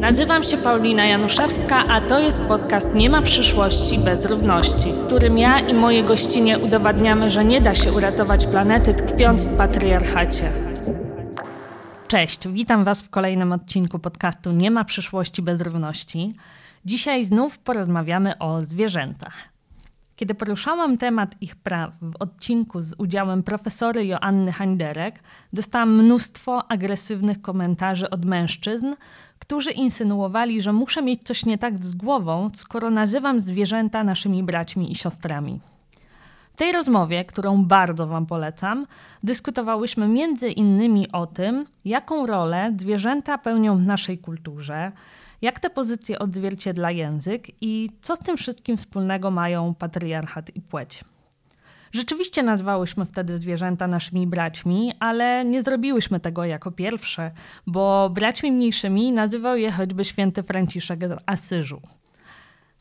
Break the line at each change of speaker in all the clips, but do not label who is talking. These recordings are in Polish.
Nazywam się Paulina Januszewska, a to jest podcast Nie ma przyszłości bez równości, w którym ja i moje gościnie udowadniamy, że nie da się uratować planety tkwiąc w patriarchacie. Cześć, witam Was w kolejnym odcinku podcastu Nie ma przyszłości bez równości. Dzisiaj znów porozmawiamy o zwierzętach. Kiedy poruszałam temat ich praw w odcinku z udziałem profesory Joanny Handerek, dostałam mnóstwo agresywnych komentarzy od mężczyzn, którzy insynuowali, że muszę mieć coś nie tak z głową, skoro nazywam zwierzęta naszymi braćmi i siostrami. W tej rozmowie, którą bardzo Wam polecam, dyskutowałyśmy między innymi o tym, jaką rolę zwierzęta pełnią w naszej kulturze, jak te pozycje odzwierciedla język i co z tym wszystkim wspólnego mają patriarchat i płeć. Rzeczywiście nazwałyśmy wtedy zwierzęta naszymi braćmi, ale nie zrobiłyśmy tego jako pierwsze, bo braćmi mniejszymi nazywał je choćby święty Franciszek z Asyżu.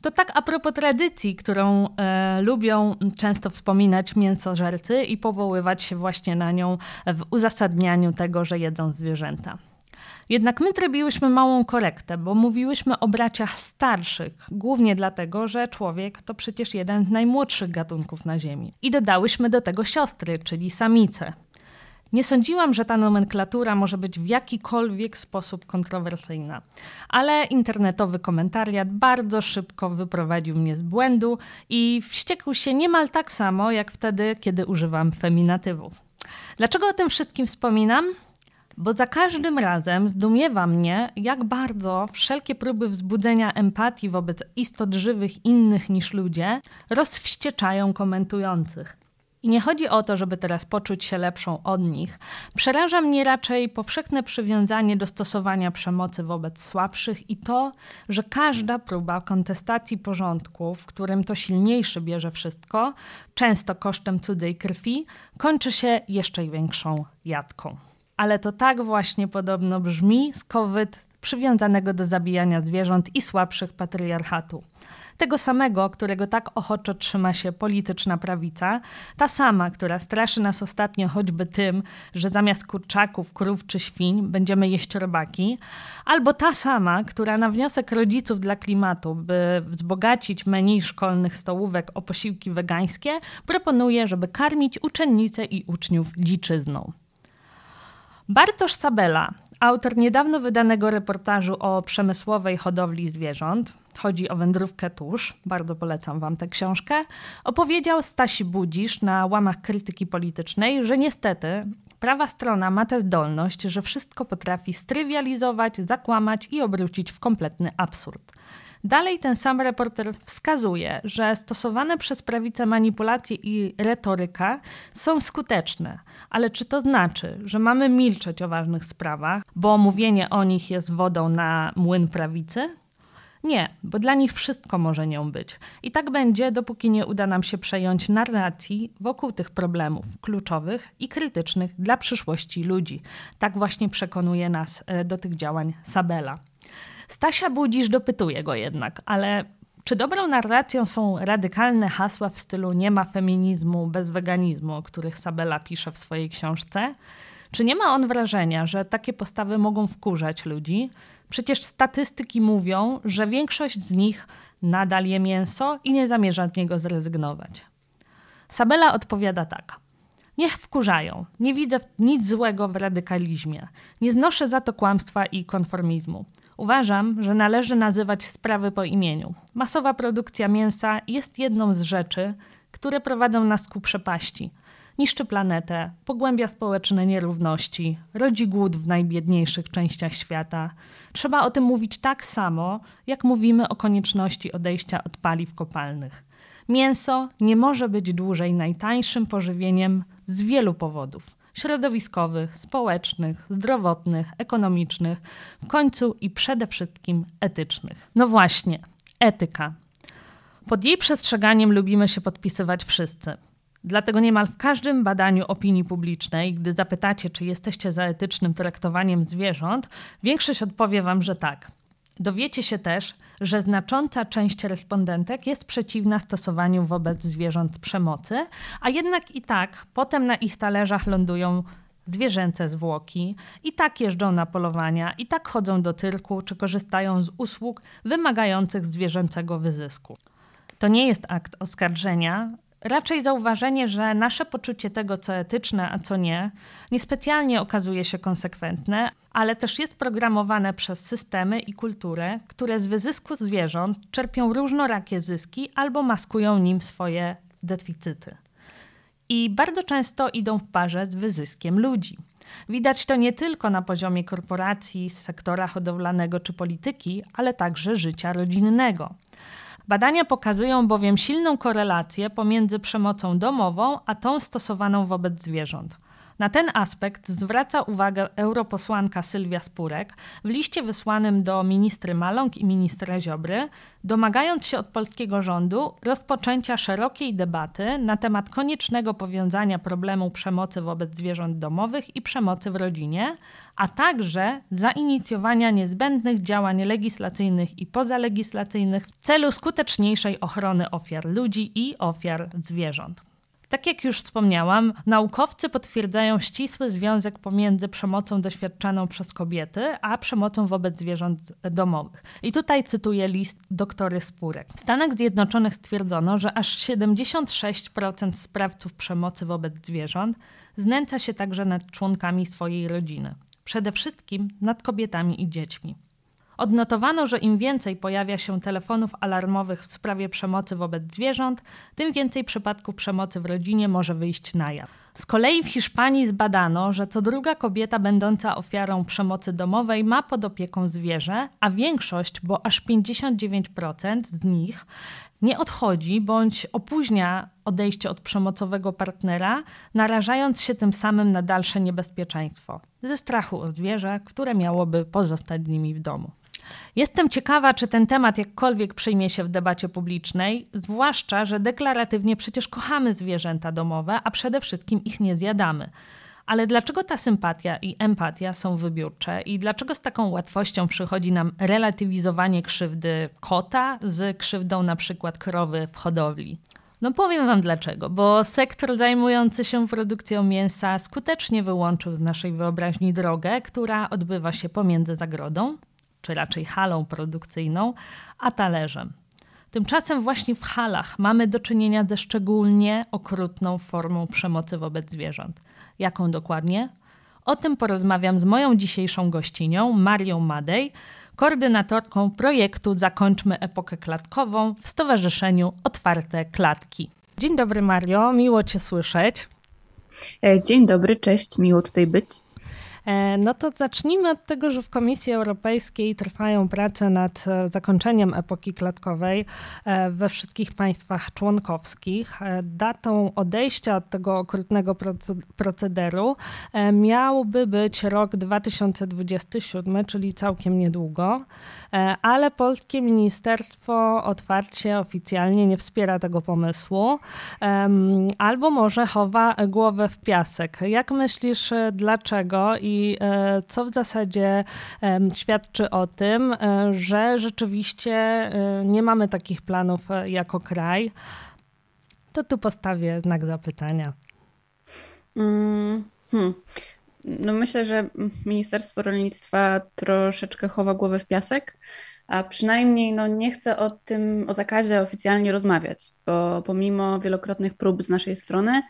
To tak a propos tradycji, którą e, lubią często wspominać mięsożercy i powoływać się właśnie na nią w uzasadnianiu tego, że jedzą zwierzęta. Jednak my zrobiłyśmy małą korektę, bo mówiłyśmy o braciach starszych, głównie dlatego, że człowiek to przecież jeden z najmłodszych gatunków na Ziemi. I dodałyśmy do tego siostry, czyli samice. Nie sądziłam, że ta nomenklatura może być w jakikolwiek sposób kontrowersyjna, ale internetowy komentariat bardzo szybko wyprowadził mnie z błędu i wściekł się niemal tak samo jak wtedy, kiedy używam feminatywów. Dlaczego o tym wszystkim wspominam? Bo za każdym razem zdumiewa mnie, jak bardzo wszelkie próby wzbudzenia empatii wobec istot żywych innych niż ludzie rozwścieczają komentujących. I nie chodzi o to, żeby teraz poczuć się lepszą od nich. Przeraża mnie raczej powszechne przywiązanie do stosowania przemocy wobec słabszych i to, że każda próba kontestacji porządku, w którym to silniejszy bierze wszystko, często kosztem cudzej krwi, kończy się jeszcze większą jadką. Ale to tak właśnie podobno brzmi z COVID przywiązanego do zabijania zwierząt i słabszych patriarchatu. Tego samego, którego tak ochoczo trzyma się polityczna prawica, ta sama, która straszy nas ostatnio choćby tym, że zamiast kurczaków, krów czy świń będziemy jeść robaki, albo ta sama, która na wniosek rodziców dla klimatu, by wzbogacić menu szkolnych stołówek o posiłki wegańskie, proponuje, żeby karmić uczennice i uczniów dziczyzną. Bartosz Sabela, autor niedawno wydanego reportażu o przemysłowej hodowli zwierząt, chodzi o wędrówkę tusz, bardzo polecam wam tę książkę, opowiedział Stasi Budzisz na łamach krytyki politycznej, że niestety prawa strona ma tę zdolność, że wszystko potrafi strywializować, zakłamać i obrócić w kompletny absurd. Dalej ten sam reporter wskazuje, że stosowane przez prawicę manipulacje i retoryka są skuteczne. Ale czy to znaczy, że mamy milczeć o ważnych sprawach, bo mówienie o nich jest wodą na młyn prawicy? Nie, bo dla nich wszystko może nią być. I tak będzie, dopóki nie uda nam się przejąć narracji wokół tych problemów kluczowych i krytycznych dla przyszłości ludzi. Tak właśnie przekonuje nas e, do tych działań Sabela. Stasia Budzisz dopytuje go jednak, ale czy dobrą narracją są radykalne hasła w stylu nie ma feminizmu bez weganizmu, o których Sabela pisze w swojej książce? Czy nie ma on wrażenia, że takie postawy mogą wkurzać ludzi? Przecież statystyki mówią, że większość z nich nadal je mięso i nie zamierza z niego zrezygnować. Sabela odpowiada tak. Niech wkurzają. Nie widzę nic złego w radykalizmie. Nie znoszę za to kłamstwa i konformizmu. Uważam, że należy nazywać sprawy po imieniu. Masowa produkcja mięsa jest jedną z rzeczy, które prowadzą nas ku przepaści. Niszczy planetę, pogłębia społeczne nierówności, rodzi głód w najbiedniejszych częściach świata. Trzeba o tym mówić tak samo, jak mówimy o konieczności odejścia od paliw kopalnych. Mięso nie może być dłużej najtańszym pożywieniem z wielu powodów środowiskowych, społecznych, zdrowotnych, ekonomicznych, w końcu i przede wszystkim etycznych. No właśnie, etyka. Pod jej przestrzeganiem lubimy się podpisywać wszyscy. Dlatego niemal w każdym badaniu opinii publicznej, gdy zapytacie, czy jesteście za etycznym traktowaniem zwierząt, większość odpowie wam, że tak. Dowiecie się też, że znacząca część respondentek jest przeciwna stosowaniu wobec zwierząt przemocy, a jednak i tak potem na ich talerzach lądują zwierzęce zwłoki, i tak jeżdżą na polowania, i tak chodzą do cyrku, czy korzystają z usług wymagających zwierzęcego wyzysku. To nie jest akt oskarżenia, raczej zauważenie, że nasze poczucie tego, co etyczne, a co nie, niespecjalnie okazuje się konsekwentne, ale też jest programowane przez systemy i kulturę, które z wyzysku zwierząt czerpią różnorakie zyski albo maskują nim swoje deficyty. I bardzo często idą w parze z wyzyskiem ludzi. Widać to nie tylko na poziomie korporacji, sektora hodowlanego czy polityki, ale także życia rodzinnego. Badania pokazują bowiem silną korelację pomiędzy przemocą domową a tą stosowaną wobec zwierząt. Na ten aspekt zwraca uwagę europosłanka Sylwia Spurek w liście wysłanym do ministry Maląg i ministra Ziobry, domagając się od polskiego rządu rozpoczęcia szerokiej debaty na temat koniecznego powiązania problemu przemocy wobec zwierząt domowych i przemocy w rodzinie, a także zainicjowania niezbędnych działań legislacyjnych i pozalegislacyjnych w celu skuteczniejszej ochrony ofiar ludzi i ofiar zwierząt. Tak jak już wspomniałam, naukowcy potwierdzają ścisły związek pomiędzy przemocą doświadczaną przez kobiety, a przemocą wobec zwierząt domowych. I tutaj cytuję list doktory Spurek. W Stanach Zjednoczonych stwierdzono, że aż 76% sprawców przemocy wobec zwierząt znęca się także nad członkami swojej rodziny. Przede wszystkim nad kobietami i dziećmi. Odnotowano, że im więcej pojawia się telefonów alarmowych w sprawie przemocy wobec zwierząt, tym więcej przypadków przemocy w rodzinie może wyjść na jaw. Z kolei w Hiszpanii zbadano, że co druga kobieta będąca ofiarą przemocy domowej ma pod opieką zwierzę, a większość, bo aż 59% z nich nie odchodzi bądź opóźnia odejście od przemocowego partnera, narażając się tym samym na dalsze niebezpieczeństwo ze strachu o zwierzę, które miałoby pozostać z nimi w domu. Jestem ciekawa, czy ten temat jakkolwiek przyjmie się w debacie publicznej, zwłaszcza, że deklaratywnie przecież kochamy zwierzęta domowe, a przede wszystkim ich nie zjadamy. Ale dlaczego ta sympatia i empatia są wybiórcze i dlaczego z taką łatwością przychodzi nam relatywizowanie krzywdy kota z krzywdą na przykład krowy w hodowli? No powiem Wam dlaczego, bo sektor zajmujący się produkcją mięsa skutecznie wyłączył z naszej wyobraźni drogę, która odbywa się pomiędzy zagrodą, czy raczej halą produkcyjną, a talerzem. Tymczasem właśnie w halach mamy do czynienia ze szczególnie okrutną formą przemocy wobec zwierząt. Jaką dokładnie? O tym porozmawiam z moją dzisiejszą gościnią, Marią Madej, koordynatorką projektu Zakończmy epokę klatkową w Stowarzyszeniu Otwarte Klatki. Dzień dobry Mario, miło Cię słyszeć.
E, dzień dobry, cześć, miło tutaj być.
E, no to zacznijmy od tego, że w Komisji Europejskiej trwają prace nad e, zakończeniem epoki klatkowej e, we wszystkich państwach członkowskich. Datą odejścia od tego okrutnego procederu miałby być rok 2027, czyli całkiem niedługo, ale polskie ministerstwo otwarcie, oficjalnie nie wspiera tego pomysłu, albo może chowa głowę w piasek. Jak myślisz, dlaczego i E, co w zasadzie świadczy o tym, e, że rzeczywiście e, nie mamy takich planów jako kraj. To tu postawię znak zapytania.
Mm, hmm. No myślę, że Ministerstwo Rolnictwa troszeczkę chowa głowę w piasek, a przynajmniej no, nie chce o tym, o zakazie oficjalnie rozmawiać, bo pomimo wielokrotnych prób z naszej strony,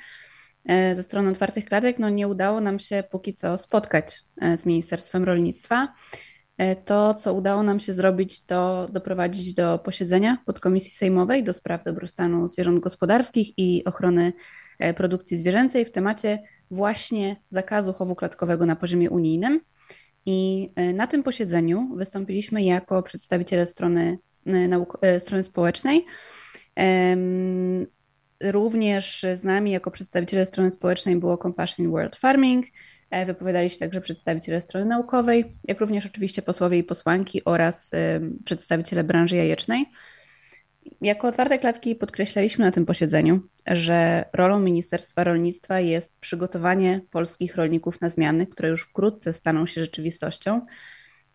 ze strony otwartych klatek, no nie udało nam się póki co spotkać e, z Ministerstwem Rolnictwa. E, to, co udało nam się zrobić, to doprowadzić do posiedzenia podkomisji sejmowej do spraw dobrostanu zwierząt gospodarskich i ochrony produkcji zwierzęcej w temacie właśnie zakazu chowu klatkowego na poziomie unijnym. I na tym posiedzeniu wystąpiliśmy jako przedstawiciele strony, strony społecznej Również z nami jako przedstawiciele strony społecznej było Compassion World Farming. E, wypowiadali się także przedstawiciele strony naukowej, jak również oczywiście posłowie i posłanki oraz przedstawiciele branży jajecznej. Jako otwarte klatki podkreślaliśmy na tym posiedzeniu, że rolą Ministerstwa Rolnictwa jest przygotowanie polskich rolników na zmiany, które już wkrótce staną się rzeczywistością,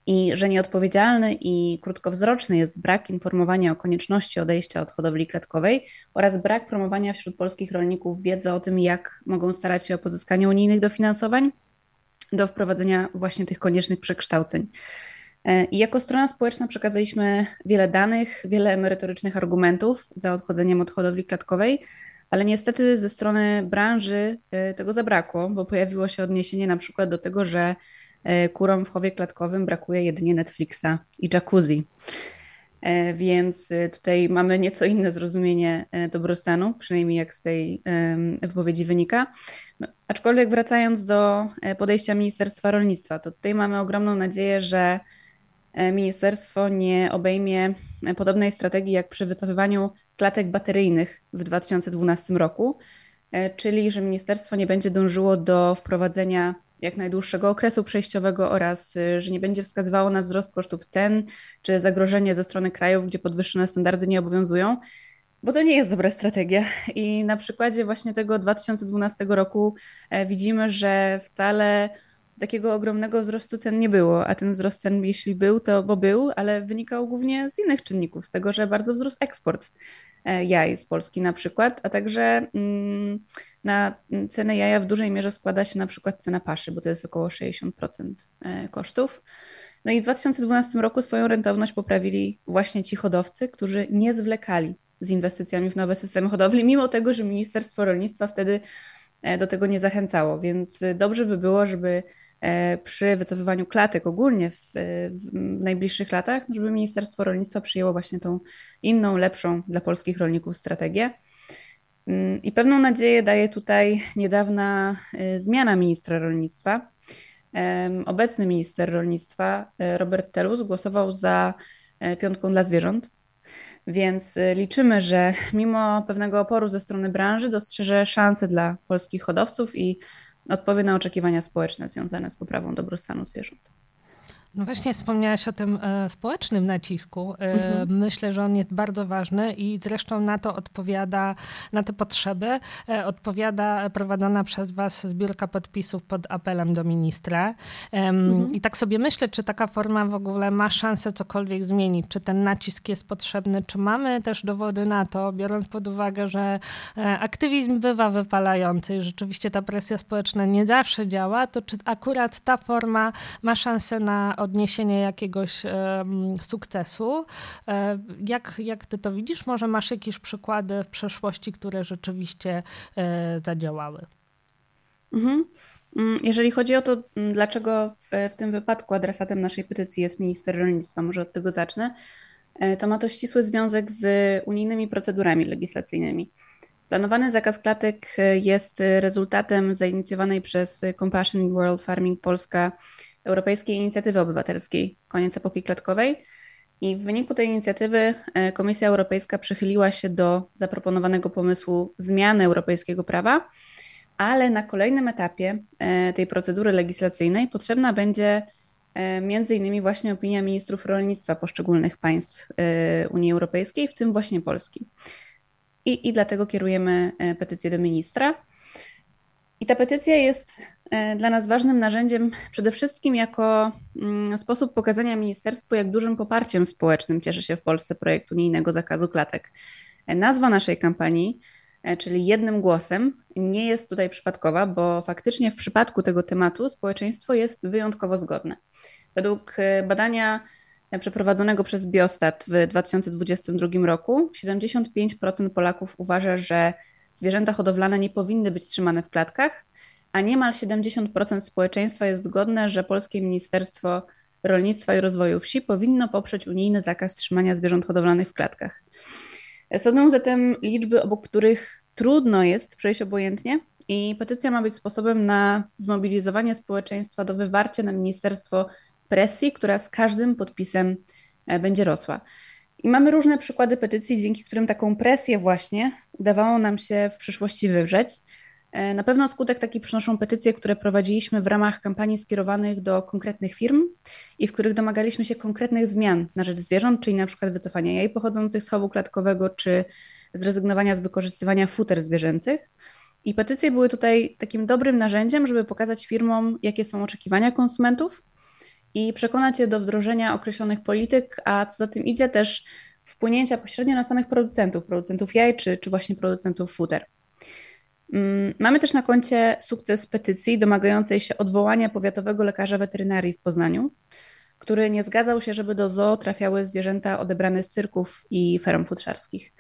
i że nieodpowiedzialny i krótkowzroczny jest brak informowania o konieczności odejścia od hodowli klatkowej oraz brak promowania wśród polskich rolników wiedzy o tym, jak mogą starać się o pozyskanie unijnych dofinansowań do wprowadzenia właśnie tych koniecznych przekształceń. E, I jako strona społeczna przekazaliśmy wiele danych, wiele merytorycznych argumentów za odchodzeniem od hodowli klatkowej, ale niestety ze strony branży e, tego zabrakło, bo pojawiło się odniesienie na przykład do tego, że kurom w chowie klatkowym brakuje jedynie Netflixa i jacuzzi. Więc tutaj mamy nieco inne zrozumienie dobrostanu, przynajmniej jak z tej wypowiedzi wynika. No, aczkolwiek wracając do podejścia Ministerstwa Rolnictwa, to tutaj mamy ogromną nadzieję, że E, ministerstwo nie obejmie podobnej strategii jak przy wycofywaniu klatek bateryjnych w 2012 roku, e, czyli że ministerstwo nie będzie dążyło do wprowadzenia jak najdłuższego okresu przejściowego oraz e, że nie będzie wskazywało na wzrost kosztów cen czy zagrożenie ze strony krajów, gdzie podwyższone standardy nie obowiązują, bo to nie jest dobra strategia. I na przykładzie właśnie tego 2012 roku widzimy, że wcale takiego ogromnego wzrostu cen nie było, a ten wzrost cen, jeśli był, to bo był, ale wynikał głównie z innych czynników, z tego, że bardzo wzrósł eksport e, jaj z Polski na przykład, a także mm, na cenę jaja w dużej mierze składa się na przykład cena paszy, bo to jest około 60% e, kosztów. No i w 2012 roku swoją rentowność poprawili właśnie ci hodowcy, którzy nie zwlekali z inwestycjami w nowe systemy hodowli, mimo tego, że Ministerstwo Rolnictwa wtedy e, do tego nie zachęcało. Więc dobrze by było, żeby E, przy wycofywaniu klatek ogólnie w, w, najbliższych latach, żeby Ministerstwo Rolnictwa przyjęło właśnie tą inną, lepszą dla polskich rolników strategię. Mm, I pewną nadzieję daje tutaj niedawna e, zmiana ministra rolnictwa. Obecny minister rolnictwa e, Robert Telus głosował za piątką dla zwierząt, więc liczymy, że mimo pewnego oporu ze strony branży dostrzeże szanse dla polskich hodowców i odpowie na oczekiwania społeczne związane z poprawą dobrostanu zwierząt.
No właśnie wspomniałaś o tym e, społecznym nacisku. E, mhm. Myślę, że on jest bardzo ważny i zresztą na to odpowiada, na te potrzeby e, odpowiada prowadzona przez was zbiórka podpisów pod apelem do ministra. Mhm. I tak sobie myślę, czy taka forma w ogóle ma szansę cokolwiek zmienić, czy ten nacisk jest potrzebny, czy mamy też dowody na to, biorąc pod uwagę, że e, aktywizm bywa wypalający i rzeczywiście ta presja społeczna nie zawsze działa, to czy akurat ta forma ma szansę na odniesienie jakiegoś sukcesu. E, jak, jak ty to widzisz? Może masz jakieś przykłady w przeszłości, które rzeczywiście e, zadziałały?
Mhm. Mm, jeżeli chodzi o to, mm, dlaczego w, w tym wypadku adresatem naszej petycji jest minister rolnictwa, może od tego zacznę, e, to ma to ścisły związek z unijnymi procedurami legislacyjnymi. Planowany zakaz klatek jest rezultatem zainicjowanej przez Compassion World Farming Polska Europejskiej Inicjatywy Obywatelskiej Koniec Epoki Klatkowej. I w wyniku tej inicjatywy e, Komisja Europejska przychyliła się do zaproponowanego pomysłu zmiany europejskiego prawa, ale na kolejnym etapie e, tej procedury legislacyjnej potrzebna będzie e, między innymi właśnie opinia ministrów rolnictwa poszczególnych państw Unii Europejskiej, w tym właśnie Polski. I, i dlatego kierujemy petycję do ministra. I ta petycja jest dla nas ważnym narzędziem przede wszystkim jako mm, sposób pokazania ministerstwu, jak dużym poparciem społecznym cieszy się w Polsce projekt unijnego zakazu klatek. E, nazwa naszej kampanii, e, czyli jednym głosem, nie jest tutaj przypadkowa, bo faktycznie w przypadku tego tematu społeczeństwo jest wyjątkowo zgodne. Według badania przeprowadzonego przez Biostat w 2022 roku 75% Polaków uważa, że zwierzęta hodowlane nie powinny być trzymane w klatkach, a niemal 70% społeczeństwa jest zgodne, że polskie Ministerstwo Rolnictwa i Rozwoju Wsi powinno poprzeć unijny zakaz trzymania zwierząt hodowlanych w klatkach. Są zatem liczby, obok których trudno jest przejść obojętnie i petycja ma być sposobem na zmobilizowanie społeczeństwa do wywarcia na ministerstwo presji, która z każdym podpisem e, będzie rosła. I mamy różne przykłady petycji, dzięki którym taką presję właśnie udawało nam się w przyszłości wywrzeć. E, na pewno skutek taki przynoszą petycje, które prowadziliśmy w ramach kampanii skierowanych do konkretnych firm i w których domagaliśmy się konkretnych zmian na rzecz zwierząt, czyli na przykład wycofania jaj pochodzących z chowu klatkowego, czy zrezygnowania z wykorzystywania futer zwierzęcych. I petycje były tutaj takim dobrym narzędziem, żeby pokazać firmom, jakie są oczekiwania konsumentów i przekonać je do wdrożenia określonych polityk, a co za tym idzie też wpłynięcia pośrednio na samych producentów, producentów jaj czy, czy właśnie producentów futer. Mm, mamy też na koncie sukces petycji domagającej się odwołania powiatowego lekarza weterynarii w Poznaniu, który nie zgadzał się, żeby do zoo trafiały zwierzęta odebrane z cyrków i ferm futrzarskich.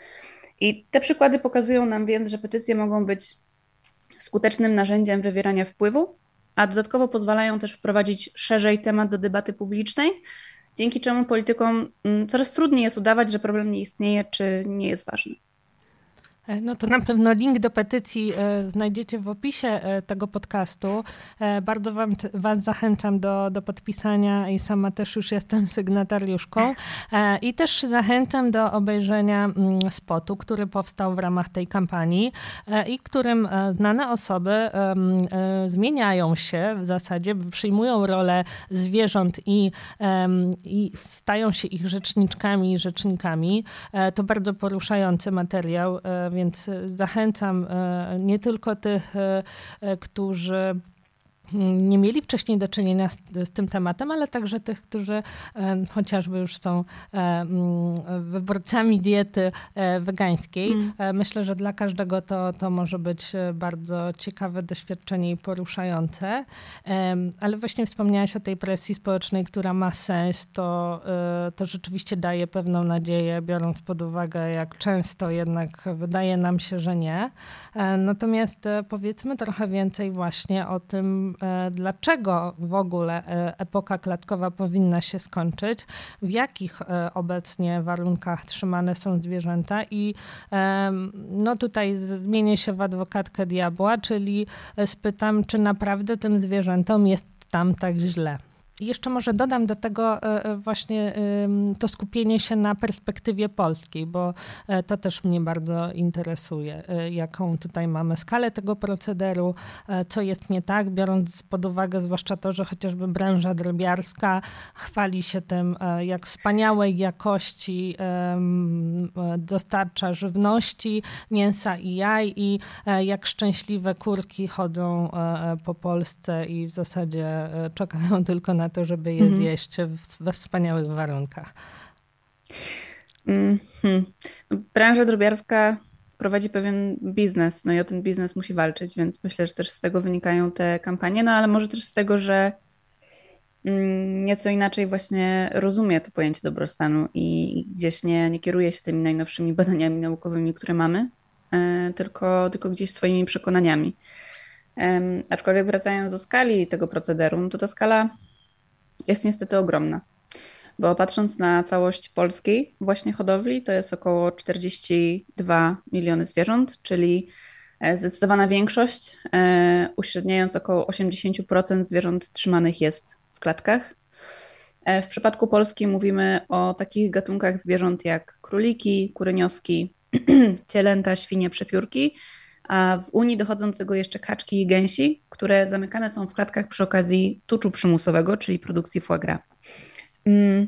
I te przykłady pokazują nam więc, że petycje mogą być skutecznym narzędziem wywierania wpływu, a dodatkowo pozwalają też wprowadzić szerzej temat do debaty publicznej, dzięki czemu politykom mm, coraz trudniej jest udawać, że problem nie istnieje czy nie jest ważny.
E, no to na pewno link do petycji e, znajdziecie w opisie e, tego podcastu. Bardzo wam, Was zachęcam do, do podpisania i sama też już jestem sygnatariuszką. I też zachęcam do obejrzenia mm, spotu, który powstał w ramach tej kampanii i którym znane osoby zmieniają się w zasadzie, przyjmują rolę zwierząt i, i stają się ich rzeczniczkami i rzecznikami. To bardzo poruszający materiał, więc zachęcam e, nie tylko tych, e, e, którzy nie mieli wcześniej do czynienia z, z, tym tematem, ale także tych, którzy e, chociażby już są e, mm, wyborcami diety e, wegańskiej. Mm. Myślę, że dla każdego to, to może być bardzo ciekawe doświadczenie i poruszające. Ale właśnie wspomniałaś o tej presji społecznej, która ma sens, to, to rzeczywiście daje pewną nadzieję, biorąc pod uwagę, jak często jednak wydaje nam się, że nie. Natomiast powiedzmy trochę więcej właśnie o tym, dlaczego w ogóle e, epoka klatkowa powinna się skończyć, w jakich e, obecnie warunkach trzymane są zwierzęta i no tutaj zmienię się w adwokatkę diabła, czyli spytam, czy naprawdę tym zwierzętom jest tam tak źle. Jeszcze może dodam do tego e, e, właśnie to skupienie się na perspektywie polskiej, bo e, to też mnie bardzo interesuje, jaką tutaj mamy skalę tego procederu, co jest nie tak, biorąc pod uwagę zwłaszcza to, że chociażby branża drobiarska chwali się tym, jak wspaniałej jakości dostarcza żywności, mięsa i jaj i jak szczęśliwe kurki chodzą po Polsce i w zasadzie czekają tylko na to, żeby je mhm. zjeść we wspaniałych warunkach.
Mm -hmm. Branża drobiarska prowadzi pewien biznes, no i o ten biznes musi walczyć, więc myślę, że też z tego wynikają te kampanie, no ale może też z tego, że mm, nieco inaczej właśnie rozumie to pojęcie dobrostanu i gdzieś nie, nie kieruje się tymi najnowszymi badaniami naukowymi, które mamy, e, tylko, tylko gdzieś swoimi przekonaniami. Aczkolwiek wracając do skali tego procederu, no to ta skala jest niestety ogromna. Bo patrząc na całość polskiej właśnie hodowli, to jest około 42 miliony zwierząt, czyli e, zdecydowana większość, e, uśredniając około 80% zwierząt trzymanych jest w klatkach. E, w przypadku Polski mówimy o takich gatunkach zwierząt jak króliki, kurynioski, cielęta, świnie, przepiórki, a w Unii dochodzą do tego jeszcze kaczki i gęsi, które zamykane są w klatkach przy okazji tuczu przymusowego, czyli produkcji foie gras. Mm,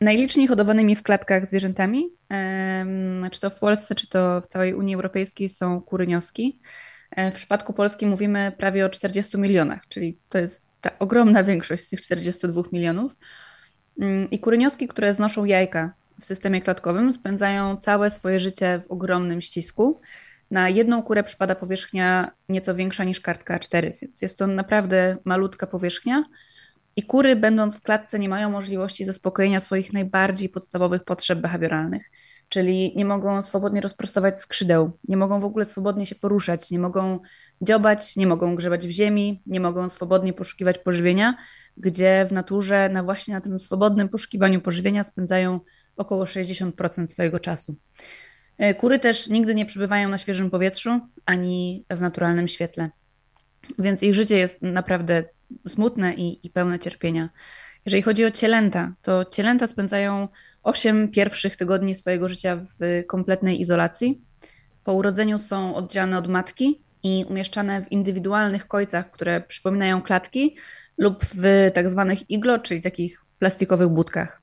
najliczniej hodowanymi w klatkach zwierzętami, czy to w Polsce, czy to w całej Unii Europejskiej są kurynioski. E, w przypadku Polski mówimy prawie o 40 milionach, czyli to jest ta ogromna większość z tych 42 milionów. Mm, I kurynioski, które znoszą jajka w systemie klatkowym, spędzają całe swoje życie w ogromnym ścisku. Na jedną kurę przypada powierzchnia nieco większa niż kartka A4, więc jest to naprawdę malutka powierzchnia. I kury, będąc w klatce, nie mają możliwości zaspokojenia swoich najbardziej podstawowych potrzeb behawioralnych, czyli nie mogą swobodnie rozprostować skrzydeł, nie mogą w ogóle swobodnie się poruszać, nie mogą dziobać, nie mogą grzebać w ziemi, nie mogą swobodnie poszukiwać pożywienia, gdzie w naturze, na właśnie na tym swobodnym poszukiwaniu pożywienia spędzają około 60% swojego czasu. E, kury też nigdy nie przebywają na świeżym powietrzu ani w naturalnym świetle, więc ich życie jest naprawdę smutne i, i pełne cierpienia. Jeżeli chodzi o cielęta, to cielęta spędzają 8 pierwszych tygodni swojego życia w kompletnej izolacji. Po urodzeniu są oddzielane od matki i umieszczane w indywidualnych kojcach, które przypominają klatki, lub w tak zwanych iglo, czyli takich plastikowych budkach.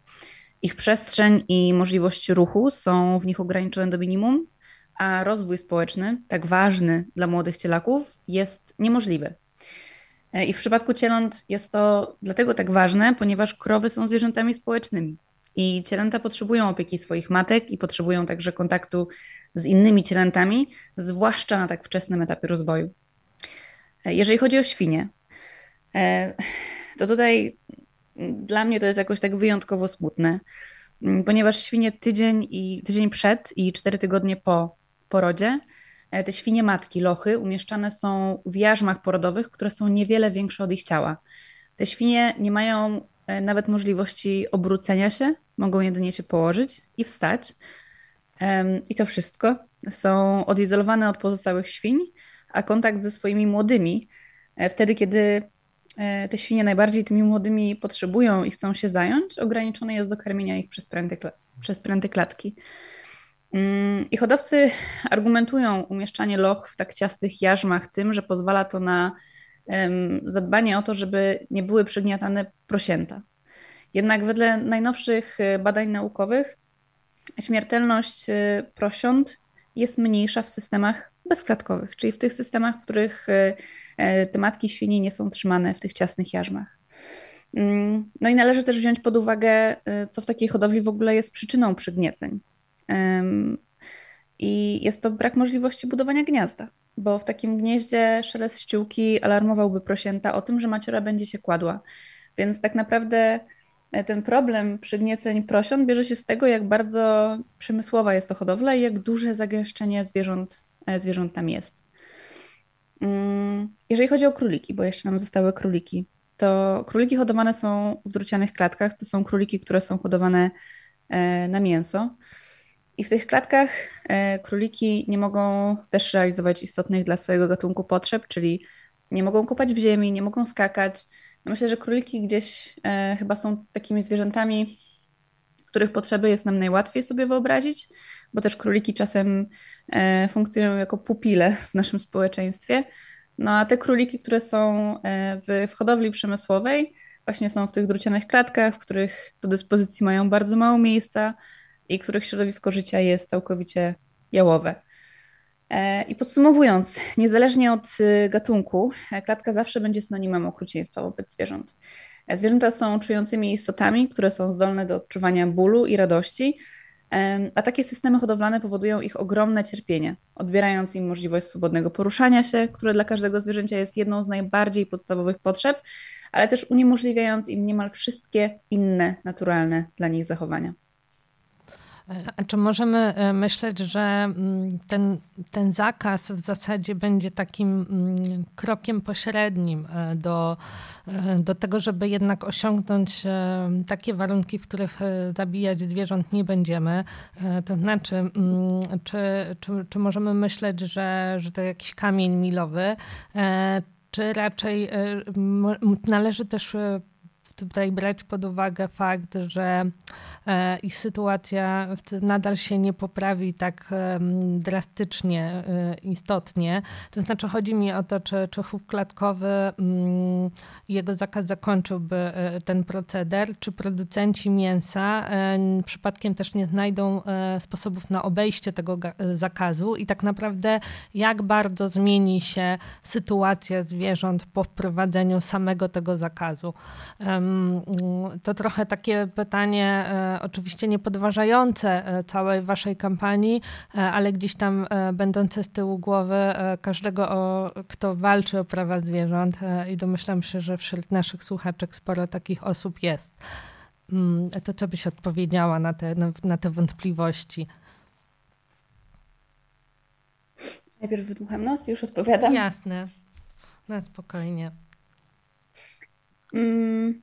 Ich przestrzeń i możliwość ruchu są w nich ograniczone do minimum, a rozwój społeczny, tak ważny dla młodych cielaków, jest niemożliwy. E, I w przypadku cieląt jest to dlatego tak ważne, ponieważ krowy są zwierzętami społecznymi. I cielęta potrzebują opieki swoich matek i potrzebują także kontaktu z innymi cielętami, zwłaszcza na tak wczesnym etapie rozwoju. Jeżeli chodzi o świnie, to tutaj dla mnie to jest jakoś tak wyjątkowo smutne, ponieważ świnie tydzień i tydzień przed i cztery tygodnie po porodzie, e, te świnie matki, lochy, umieszczane są w jarzmach porodowych, które są niewiele większe od ich ciała. Te świnie nie mają e, nawet możliwości obrócenia się, mogą jedynie się położyć i wstać. I to wszystko. Są odizolowane od pozostałych świń, a kontakt ze swoimi młodymi, e, wtedy kiedy te świnie najbardziej tymi młodymi potrzebują i chcą się zająć, ograniczone jest do karmienia ich przez pręty, przez pręty klatki. Mm, I hodowcy argumentują umieszczanie loch w tak ciastych jarzmach tym, że pozwala to na zadbanie o to, żeby nie były przygniatane prosięta. Jednak wedle najnowszych y, badań naukowych śmiertelność y, prosiąt jest mniejsza w systemach bezklatkowych, czyli w tych systemach, w których y, te matki świni nie są trzymane w tych ciasnych jarzmach. Mm, no i należy też wziąć pod uwagę, co w takiej hodowli w ogóle jest przyczyną przygnieceń. I jest to brak możliwości budowania gniazda, bo w takim gnieździe szelest ściółki alarmowałby prosięta o tym, że maciora będzie się kładła. Więc tak naprawdę e, ten problem przygnieceń prosiąt bierze się z tego, jak bardzo przemysłowa jest to hodowla i jak duże zagęszczenie zwierząt, e, zwierząt tam jest. Mm, jeżeli chodzi o króliki, bo jeszcze nam zostały króliki, to króliki hodowane są w drucianych klatkach. To są króliki, które są hodowane e, na mięso. I w tych klatkach e, króliki nie mogą też realizować istotnych dla swojego gatunku potrzeb, czyli nie mogą kopać w ziemi, nie mogą skakać. No myślę, że króliki gdzieś e, chyba są takimi zwierzętami, których potrzeby jest nam najłatwiej sobie wyobrazić, bo też króliki czasem e, funkcjonują jako pupile w naszym społeczeństwie. No a te króliki, które są w, w hodowli przemysłowej, właśnie są w tych drucianych klatkach, w których do dyspozycji mają bardzo mało miejsca, i których środowisko życia jest całkowicie jałowe. E, I podsumowując, niezależnie od y, gatunku, e, klatka zawsze będzie synonimem okrucieństwa wobec zwierząt. E, zwierzęta są czującymi istotami, które są zdolne do odczuwania bólu i radości, a takie systemy hodowlane powodują ich ogromne cierpienie, odbierając im możliwość swobodnego poruszania się, które dla każdego zwierzęcia jest jedną z najbardziej podstawowych potrzeb, ale też uniemożliwiając im niemal wszystkie inne naturalne dla nich zachowania.
A czy możemy e, myśleć, że mm, ten, ten zakaz w zasadzie będzie takim mm, krokiem pośrednim e, do, e, do tego, żeby jednak osiągnąć takie warunki, w których zabijać zwierząt nie będziemy? To znaczy, mm, czy, czy, czy możemy myśleć, że, że to jakiś kamień milowy, czy raczej należy też tutaj brać pod uwagę fakt, że e, ich sytuacja nadal się nie poprawi tak drastycznie, e, istotnie. To znaczy chodzi mi o to, czy, czy chów klatkowy mm, jego zakaz zakończyłby e, ten proceder, czy producenci mięsa przypadkiem też nie znajdą sposobów na obejście tego zakazu i tak naprawdę jak bardzo zmieni się sytuacja zwierząt po wprowadzeniu samego tego zakazu. To trochę takie pytanie, e, oczywiście nie podważające e, całej waszej kampanii, e, ale gdzieś tam będące z tyłu głowy każdego, kto walczy o prawa zwierząt i domyślam się, że wśród naszych słuchaczek sporo takich osób jest. Mm, to co byś odpowiedziała na te, na, te wątpliwości?
Najpierw wydmucham nos i już odpowiadam.
Jasne, na spokojnie.
Mm,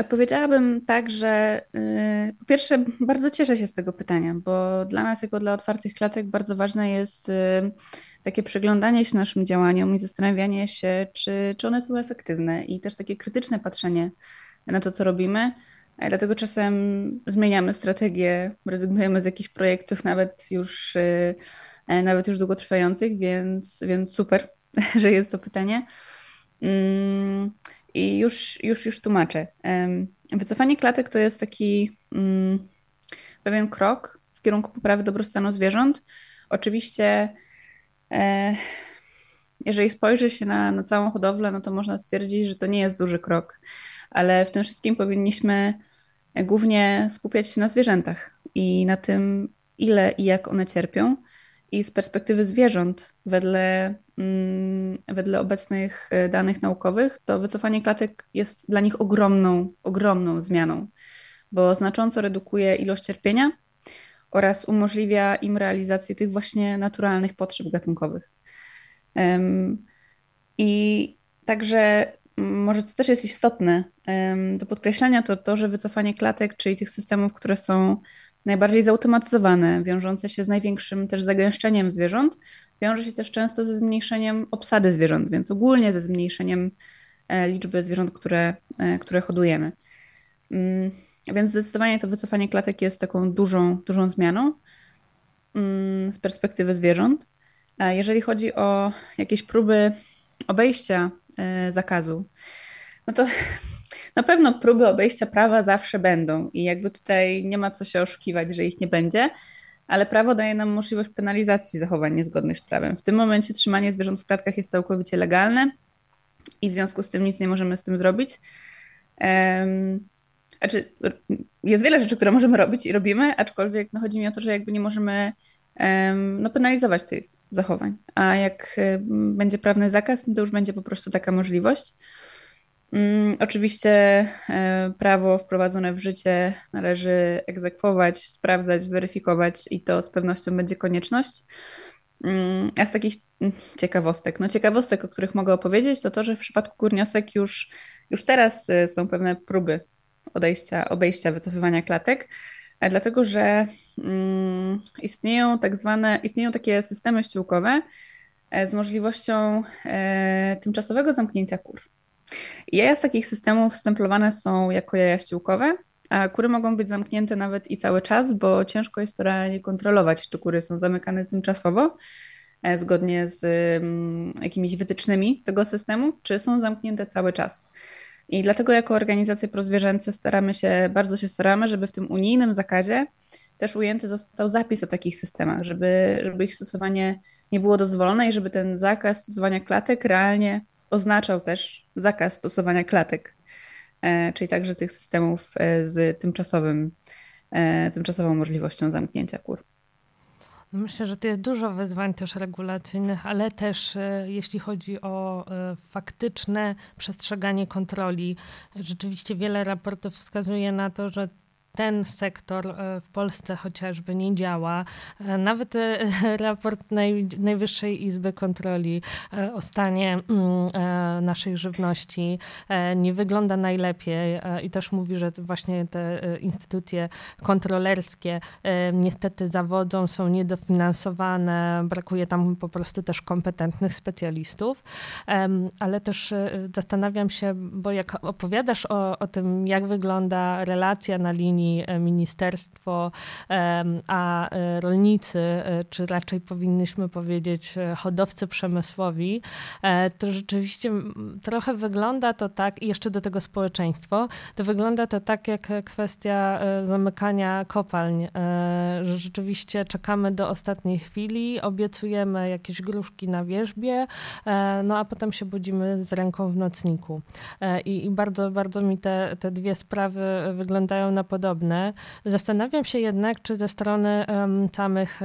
Odpowiedziałabym tak, że yy, po pierwsze bardzo cieszę się z tego pytania, bo dla nas jako dla otwartych klatek bardzo ważne jest yy, takie przyglądanie się naszym działaniom i zastanawianie się, czy, czy one są efektywne i też takie krytyczne patrzenie na to, co robimy. Dlatego czasem zmieniamy strategię, rezygnujemy z jakichś projektów, nawet już, yy, nawet już długotrwających, więc, więc super, że jest to pytanie. I już, już, już tłumaczę. Wycofanie klatek to jest taki mm, pewien krok w kierunku poprawy dobrostanu zwierząt. Oczywiście, e, jeżeli spojrzy się na, na całą hodowlę, no to można stwierdzić, że to nie jest duży krok. ale w tym wszystkim powinniśmy głównie skupiać się na zwierzętach i na tym, ile i jak one cierpią. I z perspektywy zwierząt, wedle, mm, wedle obecnych e, danych naukowych, to wycofanie klatek jest dla nich ogromną, ogromną zmianą, bo znacząco redukuje ilość cierpienia oraz umożliwia im realizację tych właśnie naturalnych potrzeb gatunkowych. I także może co też jest istotne do podkreślenia, to to, że wycofanie klatek, czyli tych systemów, które są najbardziej zautomatyzowane, wiążące się z największym też zagęszczeniem zwierząt, wiąże się też często ze zmniejszeniem obsady zwierząt, więc ogólnie ze zmniejszeniem e, liczby zwierząt, które, e, które hodujemy. Mm, więc zdecydowanie to wycofanie klatek jest taką dużą, dużą zmianą mm, z perspektywy zwierząt. Jeżeli chodzi o jakieś próby obejścia e, zakazu, no to na pewno próby obejścia prawa zawsze będą i jakby tutaj nie ma co się oszukiwać, że ich nie będzie, ale prawo daje nam możliwość penalizacji zachowań niezgodnych z prawem. W tym momencie trzymanie zwierząt w klatkach jest całkowicie legalne i w związku z tym nic nie możemy z tym zrobić. Um, znaczy, jest wiele rzeczy, które możemy robić i robimy, aczkolwiek no, chodzi mi o to, że jakby nie możemy um, no, penalizować tych zachowań. A jak będzie prawny zakaz, no to już będzie po prostu taka możliwość. Mm, oczywiście e, prawo wprowadzone w życie należy egzekwować, sprawdzać, weryfikować i to z pewnością będzie konieczność. Mm, a z takich mm, ciekawostek, no ciekawostek, o których mogę opowiedzieć, to to, że w przypadku górniosek już, już teraz e, są pewne próby odejścia, obejścia wycofywania klatek, e, dlatego że istnieją tak zwane, istnieją takie systemy ściółkowe z możliwością tymczasowego zamknięcia kur. Jaja z takich systemów stemplowane są jako jaja ściółkowe, a kury mogą być zamknięte nawet i cały czas, bo ciężko jest to realnie kontrolować, czy kury są zamykane tymczasowo, e, zgodnie z mm, jakimiś wytycznymi tego systemu, czy są zamknięte cały czas. I dlatego jako organizacje prozwierzęce staramy się, bardzo się staramy, żeby w tym unijnym zakazie też ujęty został zapis o takich systemach, żeby, żeby ich stosowanie nie było dozwolone i żeby ten zakaz stosowania klatek realnie oznaczał też zakaz stosowania klatek, e, czyli także tych systemów e, z tymczasowym, e, tymczasową możliwością zamknięcia kur.
No myślę, że to jest dużo wyzwań też regulacyjnych, ale też jeśli chodzi o faktyczne przestrzeganie kontroli. Rzeczywiście wiele raportów wskazuje na to, że ten sektor e, w Polsce chociażby nie działa. E, nawet e, raport Najwyższej Izby Kontroli o stanie mm, naszej żywności nie wygląda najlepiej i też mówi, że właśnie te instytucje kontrolerskie niestety zawodzą, są niedofinansowane, brakuje tam po prostu też kompetentnych specjalistów, ale też zastanawiam się, bo jak opowiadasz o, o tym, jak wygląda relacja na linii E, ministerstwo, a e, rolnicy, e, czy raczej powinniśmy powiedzieć hodowcy przemysłowi, to rzeczywiście trochę wygląda to tak, i jeszcze do tego społeczeństwo, to wygląda to tak jak kwestia zamykania kopalń, że rzeczywiście czekamy do ostatniej chwili, obiecujemy jakieś gruszki na wierzbie, no a potem się budzimy z ręką w nocniku. I, i bardzo, bardzo mi te, te dwie sprawy wyglądają na podobnie podobne. Zastanawiam się jednak, czy ze strony samych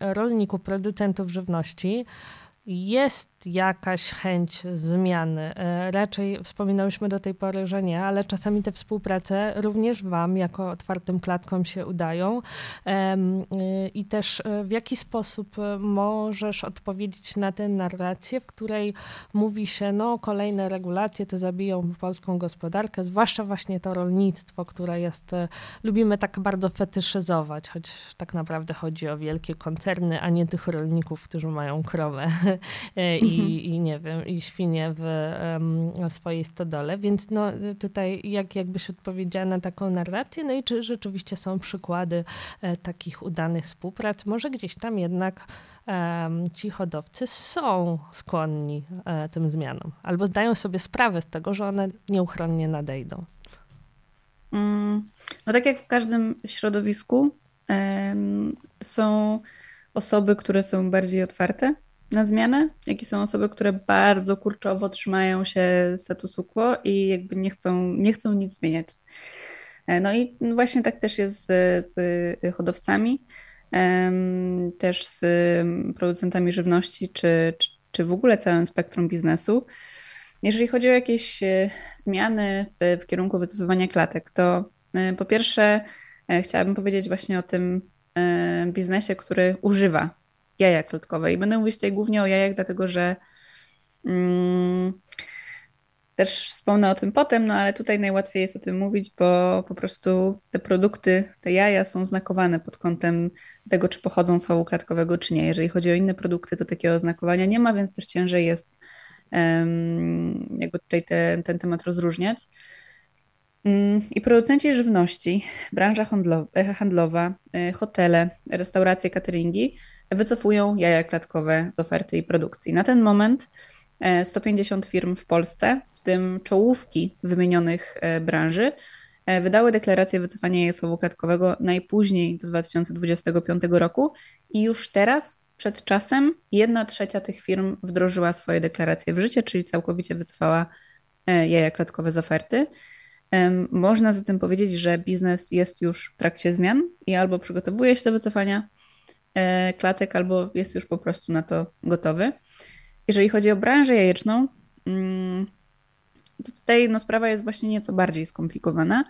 rolników, producentów żywności jest jakaś chęć zmiany. E, raczej wspominałyśmy do tej pory, że nie, ale czasami te współprace również Wam, jako otwartym klatkom, się udają. I też e, w jaki sposób e, możesz odpowiedzieć na tę narrację, w której mówi się, no kolejne regulacje to zabiją polską gospodarkę, zwłaszcza właśnie to rolnictwo, które jest, lubimy tak bardzo fetyszyzować, choć tak naprawdę chodzi o wielkie koncerny, a nie tych rolników, którzy mają krowę i, mhm. i nie wiem, i świnie w um, swojej stodole. Więc no, tutaj jak, jakbyś odpowiedziała na taką narrację, no i czy rzeczywiście są przykłady e, takich udanych współprac? Może gdzieś tam jednak ci hodowcy są skłonni e, tym zmianom, albo zdają sobie sprawę z tego, że one nieuchronnie nadejdą.
Mm, no tak jak w każdym środowisku, są osoby, które są bardziej otwarte na zmianę, jak i są osoby, które bardzo kurczowo trzymają się statusu quo i jakby nie chcą, nie chcą nic zmieniać. E, no i właśnie tak też jest z, z hodowcami, też z producentami żywności, czy, czy, czy w ogóle całym spektrum biznesu. Jeżeli chodzi o jakieś e, zmiany w, w kierunku wycofywania klatek, to e, po pierwsze chciałabym powiedzieć właśnie o tym biznesie, który używa jaja klatkowe. I będę mówić tutaj głównie o jajach, dlatego że mm, też wspomnę o tym potem, no ale tutaj najłatwiej jest o tym mówić, bo po prostu te produkty, te jaja są znakowane pod kątem tego, czy pochodzą z chowu klatkowego, czy nie. Jeżeli chodzi o inne produkty, to takiego oznakowania nie ma, więc też ciężej jest um, jakby tutaj te, ten temat rozróżniać. Mm, I producenci żywności, branża handlowa, e, hotele, restauracje, cateringi wycofują jaja klatkowe z oferty i produkcji. Na ten moment 150 e, firm w Polsce, w tym czołówki wymienionych e, branży, e, wydały deklarację wycofania jajosłowu klatkowego najpóźniej do 2025 roku i już teraz, przed czasem, jedna trzecia tych firm wdrożyła swoje deklaracje w życie, czyli całkowicie wycofała jaja klatkowe z oferty. Można zatem powiedzieć, że biznes jest już w trakcie zmian i albo przygotowuje się do wycofania, klatek, albo jest już po prostu na to gotowy. Jeżeli chodzi o branżę jajeczną, mm, tutaj no, sprawa jest właśnie nieco bardziej skomplikowana,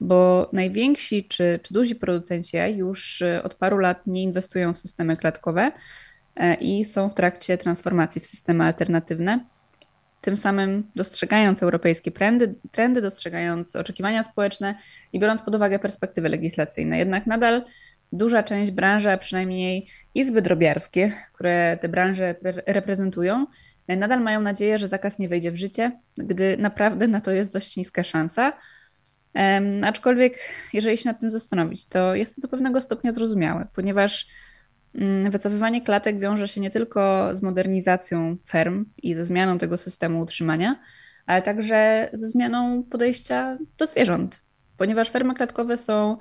bo najwięksi czy, czy duzi producenci już e, od paru lat nie inwestują w systemy klatkowe e, i są w trakcie transformacji w systemy alternatywne. Tym samym dostrzegając europejskie trendy, trendy, dostrzegając oczekiwania społeczne i biorąc pod uwagę perspektywy legislacyjne. Jednak nadal duża część branży, a przynajmniej izby drobiarskie, które te branże reprezentują, nadal mają nadzieję, że zakaz nie wejdzie w życie, gdy naprawdę na to jest dość niska szansa. Aczkolwiek, jeżeli się nad tym zastanowić, to jest to do pewnego stopnia zrozumiałe, ponieważ um, wycofywanie klatek wiąże się nie tylko z modernizacją ferm i ze zmianą tego systemu utrzymania, ale także ze zmianą podejścia do zwierząt, ponieważ fermy klatkowe są E,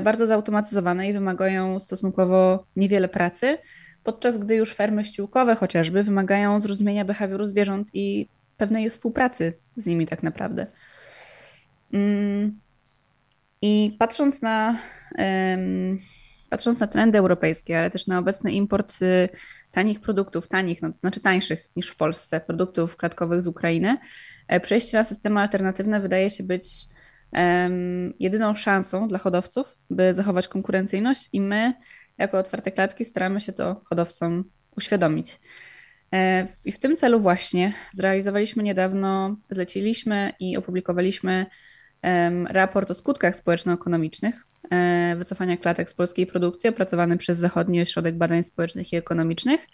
bardzo zautomatyzowane i wymagają stosunkowo niewiele pracy, podczas gdy już fermy ściółkowe chociażby wymagają zrozumienia behawioru zwierząt i pewnej współpracy z nimi tak naprawdę. Mm, I patrząc na, patrząc na trendy europejskie, ale też na obecny import y, tanich produktów, tanich, no to znaczy tańszych niż w Polsce, produktów klatkowych z Ukrainy, e, przejście na systemy alternatywne wydaje się być jedyną szansą dla hodowców, by zachować konkurencyjność, i my, jako otwarte klatki, staramy się to hodowcom uświadomić. E, I w tym celu właśnie zrealizowaliśmy niedawno, zleciliśmy i opublikowaliśmy raport o skutkach społeczno-ekonomicznych e, wycofania klatek z polskiej produkcji, opracowany przez Zachodni Ośrodek Badań Społecznych i Ekonomicznych.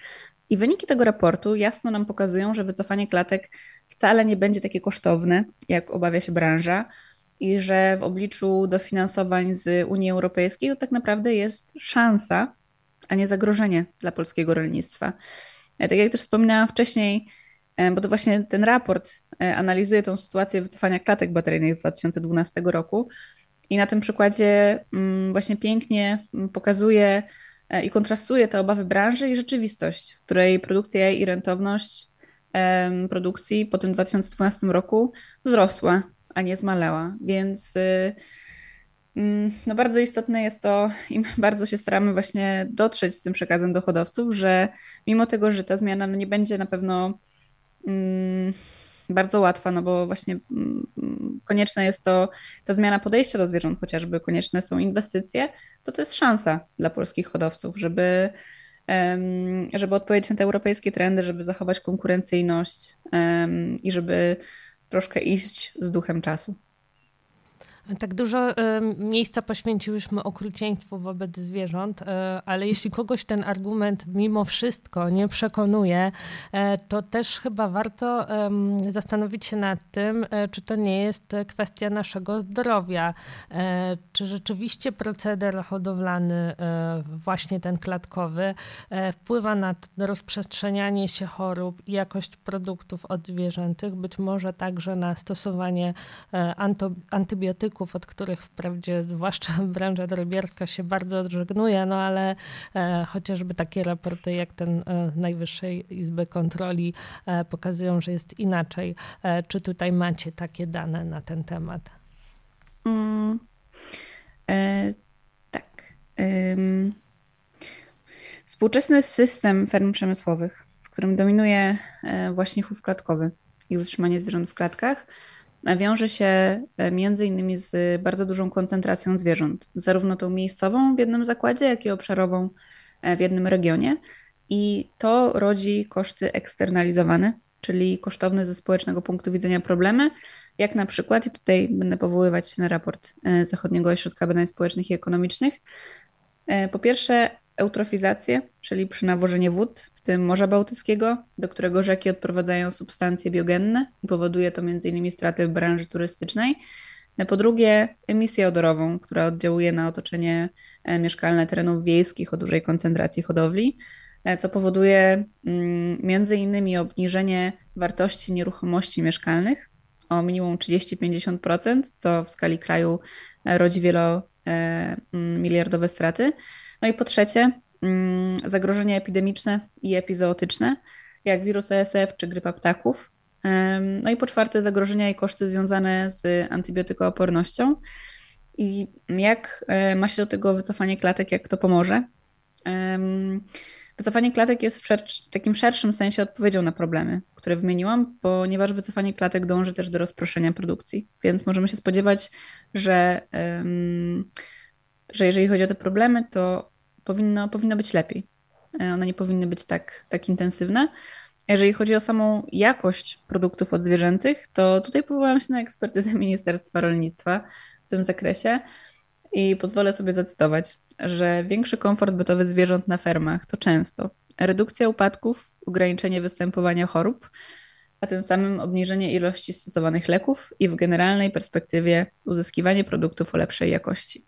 I wyniki tego raportu jasno nam pokazują, że wycofanie klatek wcale nie będzie takie kosztowne, jak obawia się branża i że w obliczu dofinansowań z Unii Europejskiej to tak naprawdę jest szansa, a nie zagrożenie dla polskiego rolnictwa. E, tak jak też wspominałam wcześniej, e, bo to właśnie ten raport e, analizuje tą sytuację wycofania klatek bateryjnych z 2012 roku i na tym przykładzie mm, właśnie pięknie mm, pokazuje i kontrastuje te obawy branży i rzeczywistość, w której produkcja i rentowność produkcji po tym 2012 roku wzrosła a nie zmalała. Więc y, mm, no bardzo istotne jest to, i bardzo się staramy właśnie dotrzeć z tym przekazem do hodowców, że mimo tego, że ta zmiana no nie będzie na pewno mm, bardzo łatwa, no bo właśnie mm, konieczna jest to ta zmiana podejścia do zwierząt, chociażby konieczne są inwestycje, to to jest szansa dla polskich hodowców, żeby żeby odpowiedzieć na te europejskie trendy, żeby zachować konkurencyjność i żeby troszkę iść z duchem czasu.
Tak dużo miejsca poświęciłyśmy okrucieństwu wobec zwierząt, e, ale jeśli kogoś ten argument mimo wszystko nie przekonuje, e, to też chyba warto zastanowić się nad tym, e, czy to nie jest kwestia naszego zdrowia. Czy rzeczywiście proceder hodowlany, właśnie ten klatkowy, wpływa na rozprzestrzenianie się chorób i jakość produktów odzwierzęcych, być może także na stosowanie antybiotyków od których wprawdzie zwłaszcza branża drobiarska się bardzo odżegnuje, no ale e, chociażby takie raporty jak ten e, Najwyższej Izby Kontroli e, pokazują, że jest inaczej. Czy tutaj macie takie dane na ten temat? Mm,
e, tak. Współczesny system ferm przemysłowych, w którym dominuje właśnie chów klatkowy i utrzymanie zwierząt w klatkach, wiąże się e, między innymi z bardzo dużą koncentracją zwierząt, zarówno tą miejscową w jednym zakładzie, jak i obszarową w jednym regionie. I to rodzi koszty eksternalizowane, czyli kosztowne ze społecznego punktu widzenia problemy, jak na przykład, i tutaj będę powoływać się na raport e, Zachodniego Ośrodka Badań Społecznych i Ekonomicznych, e, po pierwsze eutrofizację, czyli przenawożenie wód, w tym Morza Bałtyckiego, do którego rzeki odprowadzają substancje biogenne i powoduje to m.in. straty w branży turystycznej. E, po drugie, emisję odorową, która oddziałuje na otoczenie mieszkalne terenów wiejskich o dużej koncentracji hodowli, co powoduje mm, innymi obniżenie wartości nieruchomości mieszkalnych o minimum 30-50%, co w skali kraju e, rodzi wielomiliardowe e, straty. No i po trzecie, mm, zagrożenia epidemiczne i epizootyczne, jak wirus ESF czy grypa ptaków. No i po czwarte, zagrożenia i koszty związane z antybiotykoopornością. I jak e, ma się do tego wycofanie klatek, jak to pomoże? Wycofanie klatek jest w, takim szerszym sensie odpowiedzią na problemy, które wymieniłam, ponieważ wycofanie klatek dąży też do rozproszenia produkcji. Więc możemy się spodziewać, że, że jeżeli chodzi o te problemy, to powinno, powinno być lepiej. E, one nie powinny być tak, tak intensywne. Jeżeli chodzi o samą jakość produktów odzwierzęcych, to tutaj powołałam się na ekspertyzę Ministerstwa Rolnictwa w tym zakresie. I pozwolę sobie zacytować, że większy komfort bytowy zwierząt na fermach to często redukcja upadków, ograniczenie występowania chorób, a tym samym obniżenie ilości stosowanych leków i w generalnej perspektywie uzyskiwanie produktów o lepszej jakości.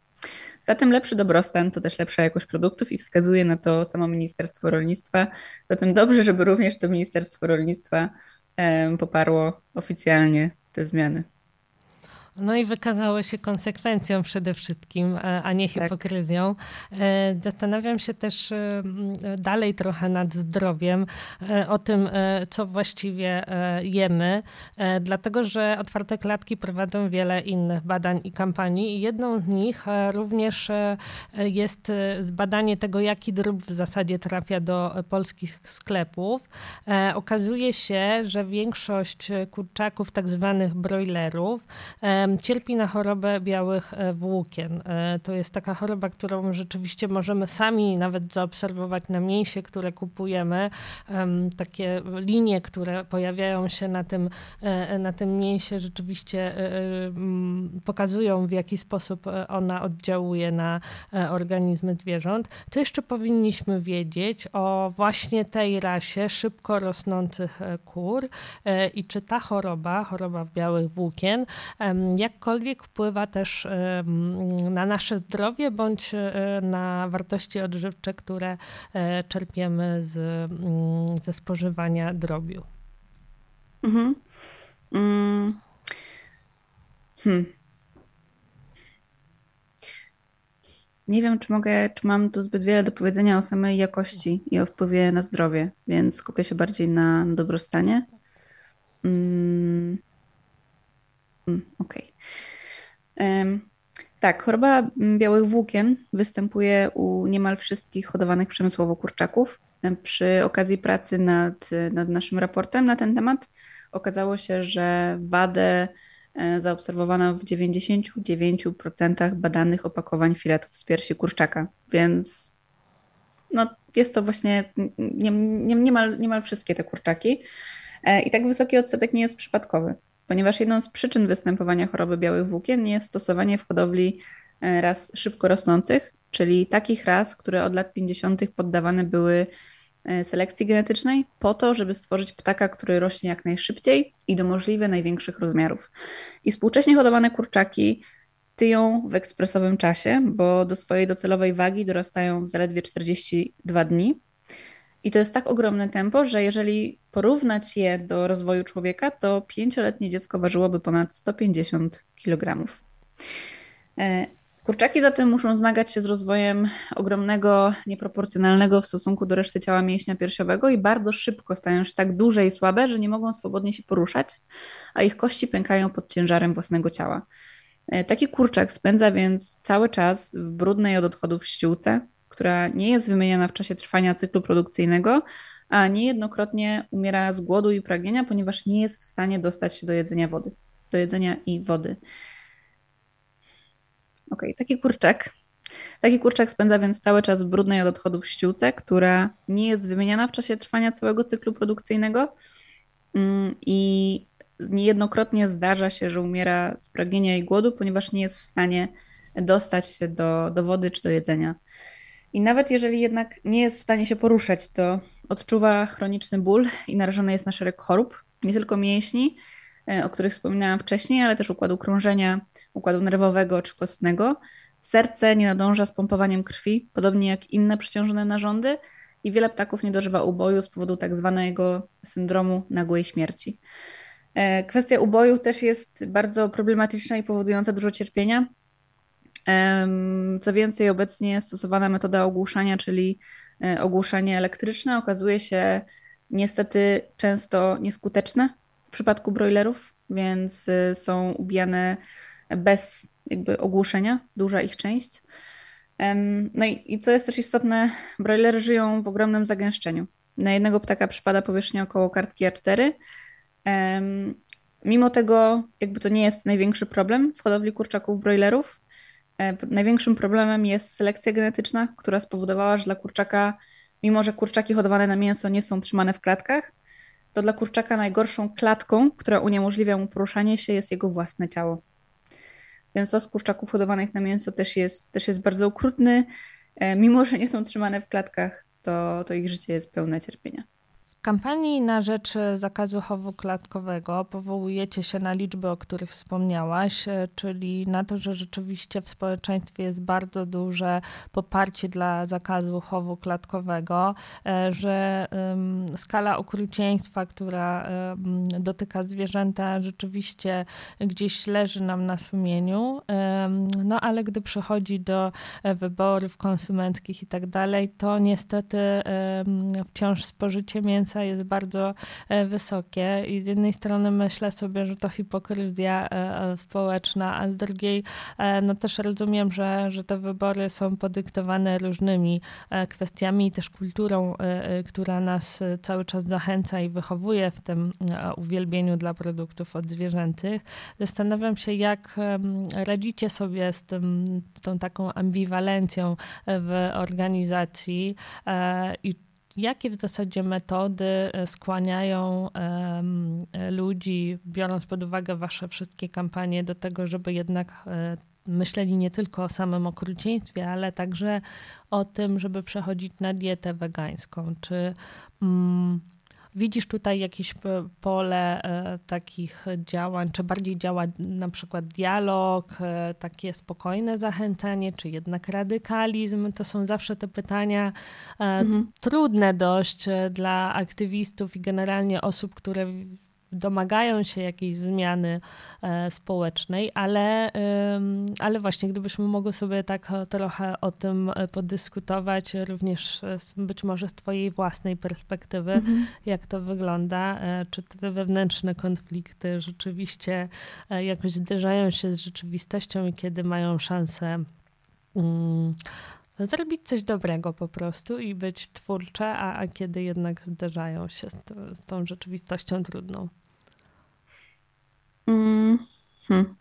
Zatem lepszy dobrostan to też lepsza jakość produktów i wskazuje na to samo Ministerstwo Rolnictwa. Zatem dobrze, żeby również to Ministerstwo Rolnictwa poparło oficjalnie te zmiany.
No i wykazały się konsekwencją przede wszystkim, e, a nie tak. hipokryzją. Tak. Zastanawiam się też e, dalej trochę nad zdrowiem, o tym, co właściwie jemy, dlatego że otwarte klatki prowadzą wiele innych badań i kampanii i jedną z nich również jest zbadanie tego, jaki drób w zasadzie trafia do polskich sklepów. Okazuje się, że większość kurczaków, tak zwanych broilerów, cierpi na chorobę białych e, włókien. E, to jest taka choroba, którą rzeczywiście możemy sami nawet zaobserwować na mięsie, które kupujemy. Takie linie, które pojawiają się na tym, e, na tym mięsie, rzeczywiście pokazują, w jaki sposób ona oddziałuje na organizmy zwierząt. Co jeszcze powinniśmy wiedzieć o właśnie tej rasie szybko rosnących kur i czy ta choroba, choroba białych włókien, jakkolwiek wpływa też na nasze zdrowie bądź e, na wartości odżywcze, które e, czerpiemy z, mm, ze spożywania drobiu. Mhm. Mm.
Hmm. Nie wiem, czy mogę, czy mam tu zbyt wiele do powiedzenia o samej jakości i o wpływie na zdrowie, więc skupię się bardziej na, na dobrostanie. Mm. Mm, okej. Okay. Tak, choroba białych włókien występuje u niemal wszystkich hodowanych przemysłowo kurczaków. Przy okazji pracy nad, nad naszym raportem na ten temat okazało się, że wadę e, zaobserwowano w 99% badanych opakowań filetów z piersi kurczaka, więc no, jest to właśnie nie, nie, niemal, niemal wszystkie te kurczaki. E, I tak wysoki odsetek nie jest przypadkowy ponieważ jedną z przyczyn występowania choroby białych włókien jest stosowanie w hodowli e, ras szybko rosnących, czyli takich ras, które od lat 50. poddawane były e, selekcji genetycznej po to, żeby stworzyć ptaka, który rośnie jak najszybciej i do możliwie największych rozmiarów. I współcześnie hodowane kurczaki tyją w ekspresowym czasie, bo do swojej docelowej wagi dorastają w zaledwie 42 dni, i to jest tak ogromne tempo, że jeżeli porównać je do rozwoju człowieka, to pięcioletnie dziecko ważyłoby ponad 150 kg. Kurczaki zatem muszą zmagać się z rozwojem ogromnego, nieproporcjonalnego w stosunku do reszty ciała mięśnia piersiowego i bardzo szybko stają się tak duże i słabe, że nie mogą swobodnie się poruszać, a ich kości pękają pod ciężarem własnego ciała. E, taki kurczak spędza więc cały czas w brudnej od odchodów ściółce, która nie jest wymieniana w czasie trwania cyklu produkcyjnego, a niejednokrotnie umiera z głodu i pragnienia, ponieważ nie jest w stanie dostać się do jedzenia wody, do jedzenia i wody. Ok, taki kurczak. Taki kurczak spędza więc cały czas w brudnej od odchodów ściółce, która nie jest wymieniana w czasie trwania całego cyklu produkcyjnego mm, i niejednokrotnie zdarza się, że umiera z pragnienia i głodu, ponieważ nie jest w stanie dostać się do, do wody czy do jedzenia. I nawet jeżeli jednak nie jest w stanie się poruszać, to odczuwa chroniczny ból i narażony jest na szereg chorób, nie tylko mięśni, E, o których wspominałam wcześniej, ale też układu krążenia, układu nerwowego czy kostnego. Serce nie nadąża z pompowaniem krwi, podobnie jak inne przeciążone narządy, i wiele ptaków nie dożywa uboju z powodu tak zwanego syndromu nagłej śmierci. E, kwestia uboju też jest bardzo problematyczna i powodująca dużo cierpienia. Co więcej, obecnie stosowana metoda ogłuszania, czyli e, ogłuszanie elektryczne, okazuje się niestety często nieskuteczne przypadku broilerów, więc y, są ubijane bez jakby ogłuszenia, duża ich część. No i, i co jest też istotne, broilery żyją w ogromnym zagęszczeniu. Na jednego ptaka przypada powierzchnia około kartki A4. Mimo tego, jakby to nie jest największy problem w hodowli kurczaków broilerów, e, największym problemem jest selekcja genetyczna, która spowodowała, że dla kurczaka, mimo że kurczaki hodowane na mięso nie są trzymane w klatkach, to dla kurczaka najgorszą klatką, która uniemożliwia mu poruszanie się, jest jego własne ciało. Więc los kurczaków hodowanych na mięso też jest, też jest bardzo okrutny. E, mimo, że nie są trzymane w klatkach, to, to ich życie jest pełne cierpienia
kampanii na rzecz zakazu chowu klatkowego powołujecie się na liczby, o których wspomniałaś, e, czyli na to, że rzeczywiście w społeczeństwie jest bardzo duże poparcie dla zakazu chowu klatkowego, e, że skala okrucieństwa, która dotyka zwierzęta, rzeczywiście gdzieś leży nam na sumieniu. No ale gdy przychodzi do e, wyborów konsumenckich i tak dalej, to niestety wciąż spożycie mięsa jest bardzo e, wysokie i z jednej strony myślę sobie, że to hipokryzja e, e, społeczna, a z drugiej no też rozumiem, że, że te wybory są podyktowane różnymi kwestiami i też kulturą, która nas cały czas zachęca i wychowuje w tym uwielbieniu dla produktów odzwierzęcych. Zastanawiam się, jak radzicie sobie z, tym, z tą taką ambiwalencją w organizacji i Jakie w zasadzie metody e, skłaniają ludzi, biorąc pod uwagę Wasze wszystkie kampanie, do tego, żeby jednak e, myśleli nie tylko o samym okrucieństwie, ale także o tym, żeby przechodzić na dietę wegańską? Czy. Mm, Widzisz tutaj jakieś pole e, takich działań, czy bardziej działa na przykład dialog, e, takie spokojne zachęcanie, czy jednak radykalizm? To są zawsze te pytania e, mhm. trudne dość dla aktywistów i generalnie osób, które domagają się jakiejś zmiany e, społecznej, ale, ale właśnie gdybyśmy mogli sobie tak trochę o tym e, podyskutować, również być może z Twojej własnej perspektywy, mhm. jak to wygląda, e, czy te wewnętrzne konflikty rzeczywiście jakoś zderzają się z rzeczywistością i kiedy mają szansę. Um, zrobić coś dobrego po prostu i być twórcze, a, a kiedy jednak zderzają się z, to, z tą rzeczywistością trudną.
Mm, hmm.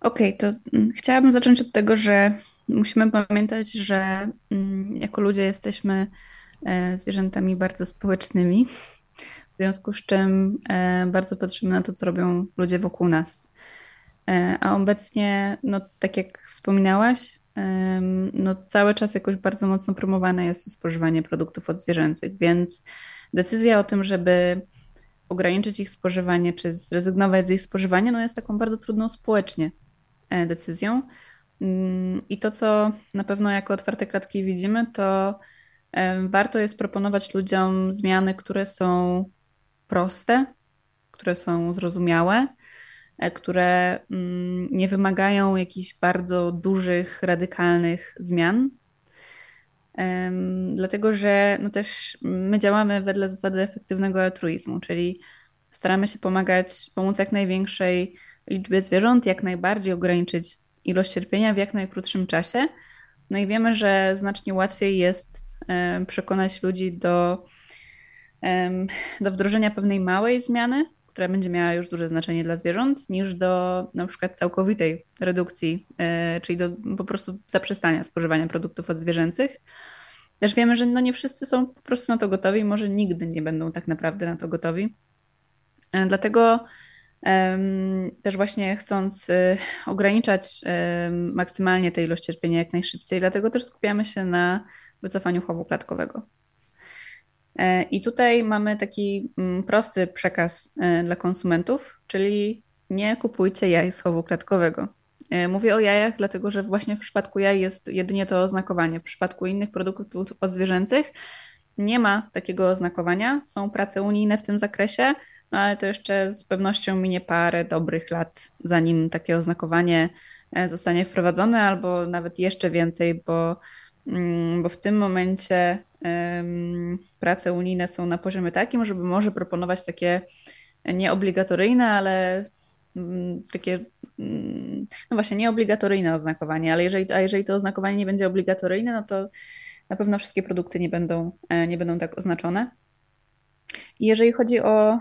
Okej, okay, to mm, chciałabym zacząć od tego, że musimy pamiętać, że mm, jako ludzie jesteśmy e, zwierzętami bardzo społecznymi, w związku z czym e, bardzo patrzymy na to, co robią ludzie wokół nas. E, a obecnie, no tak jak wspominałaś, no cały czas jakoś bardzo mocno promowane jest spożywanie produktów odzwierzęcych, więc decyzja o tym, żeby ograniczyć ich spożywanie, czy zrezygnować z ich spożywania, no jest taką bardzo trudną społecznie e, decyzją. Mm, I to, co na pewno jako otwarte klatki widzimy, to e, warto jest proponować ludziom zmiany, które są proste, które są zrozumiałe, które mm, nie wymagają jakichś bardzo dużych, radykalnych zmian. Dlatego, że no też my działamy wedle zasady efektywnego altruizmu, czyli staramy się pomagać, pomóc jak największej liczbie zwierząt, jak najbardziej ograniczyć ilość cierpienia w jak najkrótszym czasie. No i wiemy, że znacznie łatwiej jest przekonać ludzi do, do wdrożenia pewnej małej zmiany, która będzie miała już duże znaczenie dla zwierząt, niż do na przykład całkowitej redukcji, e, czyli do po prostu zaprzestania spożywania produktów odzwierzęcych. Też wiemy, że no nie wszyscy są po prostu na to gotowi, może nigdy nie będą tak naprawdę na to gotowi. E, dlatego też właśnie chcąc e, ograniczać maksymalnie tę ilość cierpienia jak najszybciej, dlatego też skupiamy się na wycofaniu chowu klatkowego. E, I tutaj mamy taki mm, prosty przekaz e, dla konsumentów, czyli nie kupujcie jaj z chowu klatkowego. E, mówię o jajach, dlatego że właśnie w przypadku jaj jest jedynie to oznakowanie. W przypadku innych produktów odzwierzęcych nie ma takiego oznakowania. Są prace unijne w tym zakresie, no ale to jeszcze z pewnością minie parę dobrych lat, zanim takie oznakowanie zostanie wprowadzone, albo nawet jeszcze więcej, bo, mm, bo w tym momencie prace unijne są na poziomie takim, żeby może proponować takie nieobligatoryjne, ale mm, takie, mm, no właśnie, nieobligatoryjne oznakowanie, ale jeżeli, a jeżeli to oznakowanie nie będzie obligatoryjne, no to na pewno wszystkie produkty nie będą, e, nie będą tak oznaczone. Jeżeli chodzi o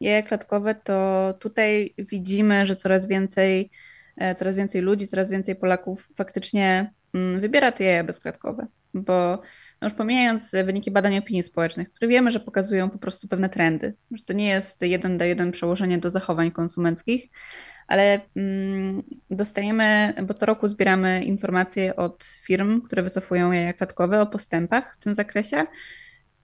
jaja klatkowe, to tutaj widzimy, że coraz więcej, e, coraz więcej ludzi, coraz więcej Polaków faktycznie mm, wybiera te jaja bezklatkowe, bo no już pomijając wyniki badań opinii społecznych, które wiemy, że pokazują po prostu pewne trendy, że to nie jest jeden do jeden przełożenie do zachowań konsumenckich, ale mm, dostajemy, bo co roku zbieramy informacje od firm, które wycofują jaja klatkowe o postępach w tym zakresie.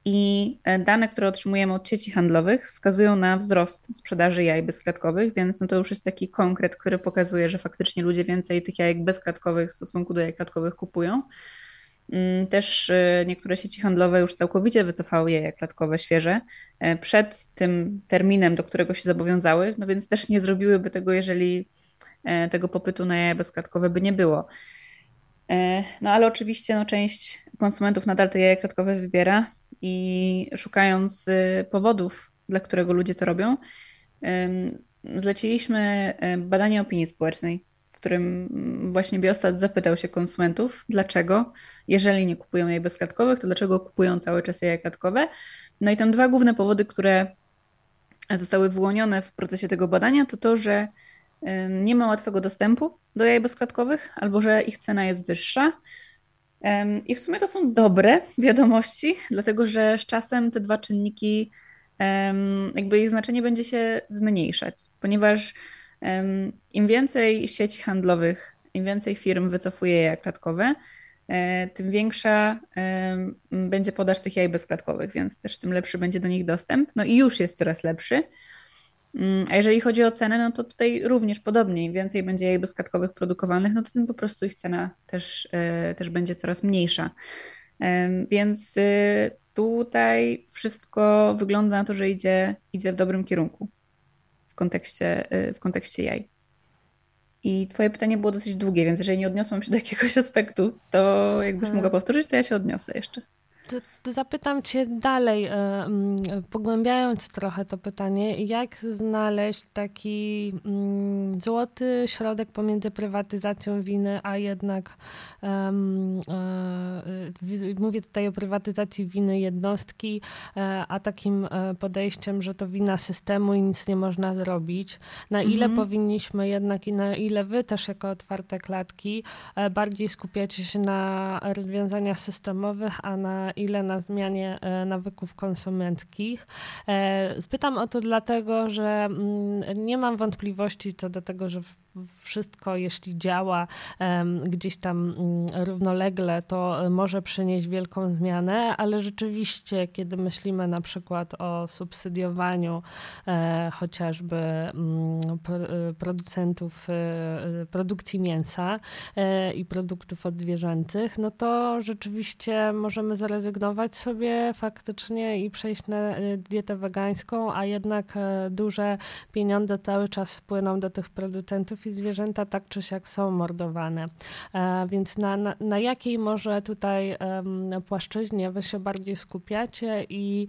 I e, dane, które otrzymujemy od sieci handlowych, wskazują na wzrost sprzedaży jaj bezklatkowych, więc no to już jest taki konkret, który pokazuje, że faktycznie ludzie więcej tych jajek bezklatkowych w stosunku do jaj klatkowych kupują. Mm, też y, niektóre sieci handlowe już całkowicie wycofały je klatkowe świeże e, przed tym terminem, do którego się zobowiązały, no więc też nie zrobiłyby tego, jeżeli e, tego popytu na jaja bezklatkowe by nie było. E, no ale oczywiście no, część konsumentów nadal te jaja klatkowe wybiera i szukając y, powodów, dla którego ludzie to robią, zleciliśmy badanie opinii społecznej którym właśnie Biostat zapytał się konsumentów, dlaczego, jeżeli nie kupują jaj bezklatkowych, to dlaczego kupują cały czas jaja klatkowe. No i tam dwa główne powody, które zostały wyłonione w procesie tego badania, to to, że nie ma łatwego dostępu do jaj bezklatkowych, albo że ich cena jest wyższa. I w sumie to są dobre wiadomości, dlatego że z czasem te dwa czynniki, jakby ich znaczenie będzie się zmniejszać, ponieważ im więcej sieci handlowych, im więcej firm wycofuje jaja klatkowe, e, tym większa będzie podaż tych jaj bezklatkowych, więc też tym lepszy będzie do nich dostęp. No i już jest coraz lepszy. Mm, a jeżeli chodzi o cenę, no to tutaj również podobnie. Im więcej będzie jaj bezklatkowych produkowanych, no to tym po prostu ich cena też, e, też będzie coraz mniejsza. Więc y, tutaj wszystko wygląda na to, że idzie, idzie w dobrym kierunku kontekście, y, w kontekście jaj. I twoje pytanie było dosyć długie, więc jeżeli nie odniosłam się do jakiegoś aspektu, to jakbyś mogła powtórzyć, to ja się odniosę jeszcze.
Zapytam Cię dalej, e, mm, pogłębiając trochę to pytanie, jak znaleźć taki mm, złoty środek pomiędzy prywatyzacją winy, a jednak um, mówię tutaj o prywatyzacji winy jednostki, e, a takim podejściem, że to wina systemu i nic nie można zrobić. Na ile mhm. powinniśmy jednak i na ile Wy też jako otwarte klatki bardziej skupiacie się na rozwiązaniach systemowych, a na ile na zmianie e, nawyków konsumenckich. E, spytam o to dlatego, że mm, nie mam wątpliwości co do tego, że wszystko, jeśli działa gdzieś tam mm, równolegle, to może przynieść wielką zmianę, ale rzeczywiście, kiedy myślimy na przykład o subsydiowaniu e, chociażby mm, producentów produkcji mięsa i produktów odzwierzęcych, no to rzeczywiście możemy zrezygnować sobie faktycznie i przejść na dietę wegańską, a jednak duże pieniądze cały czas płyną do tych producentów i zwierzęta tak czy siak są mordowane. E, więc na, na, na jakiej może tutaj płaszczyźnie wy się bardziej skupiacie i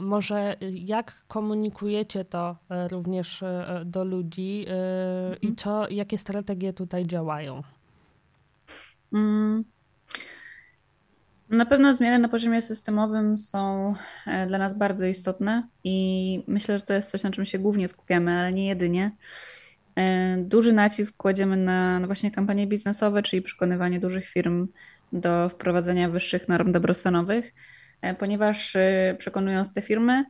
może jak komunikujecie to e, również e, do ludzi i mhm. co, jakie strategie tutaj działają?
Mm. Na pewno zmiany na poziomie systemowym są dla nas bardzo istotne i myślę, że to jest coś, na czym się głównie skupiamy, ale nie jedynie. E, duży nacisk kładziemy na, na właśnie kampanie biznesowe, czyli przekonywanie dużych firm do wprowadzenia wyższych norm dobrostanowych, e, ponieważ e, przekonując te firmy,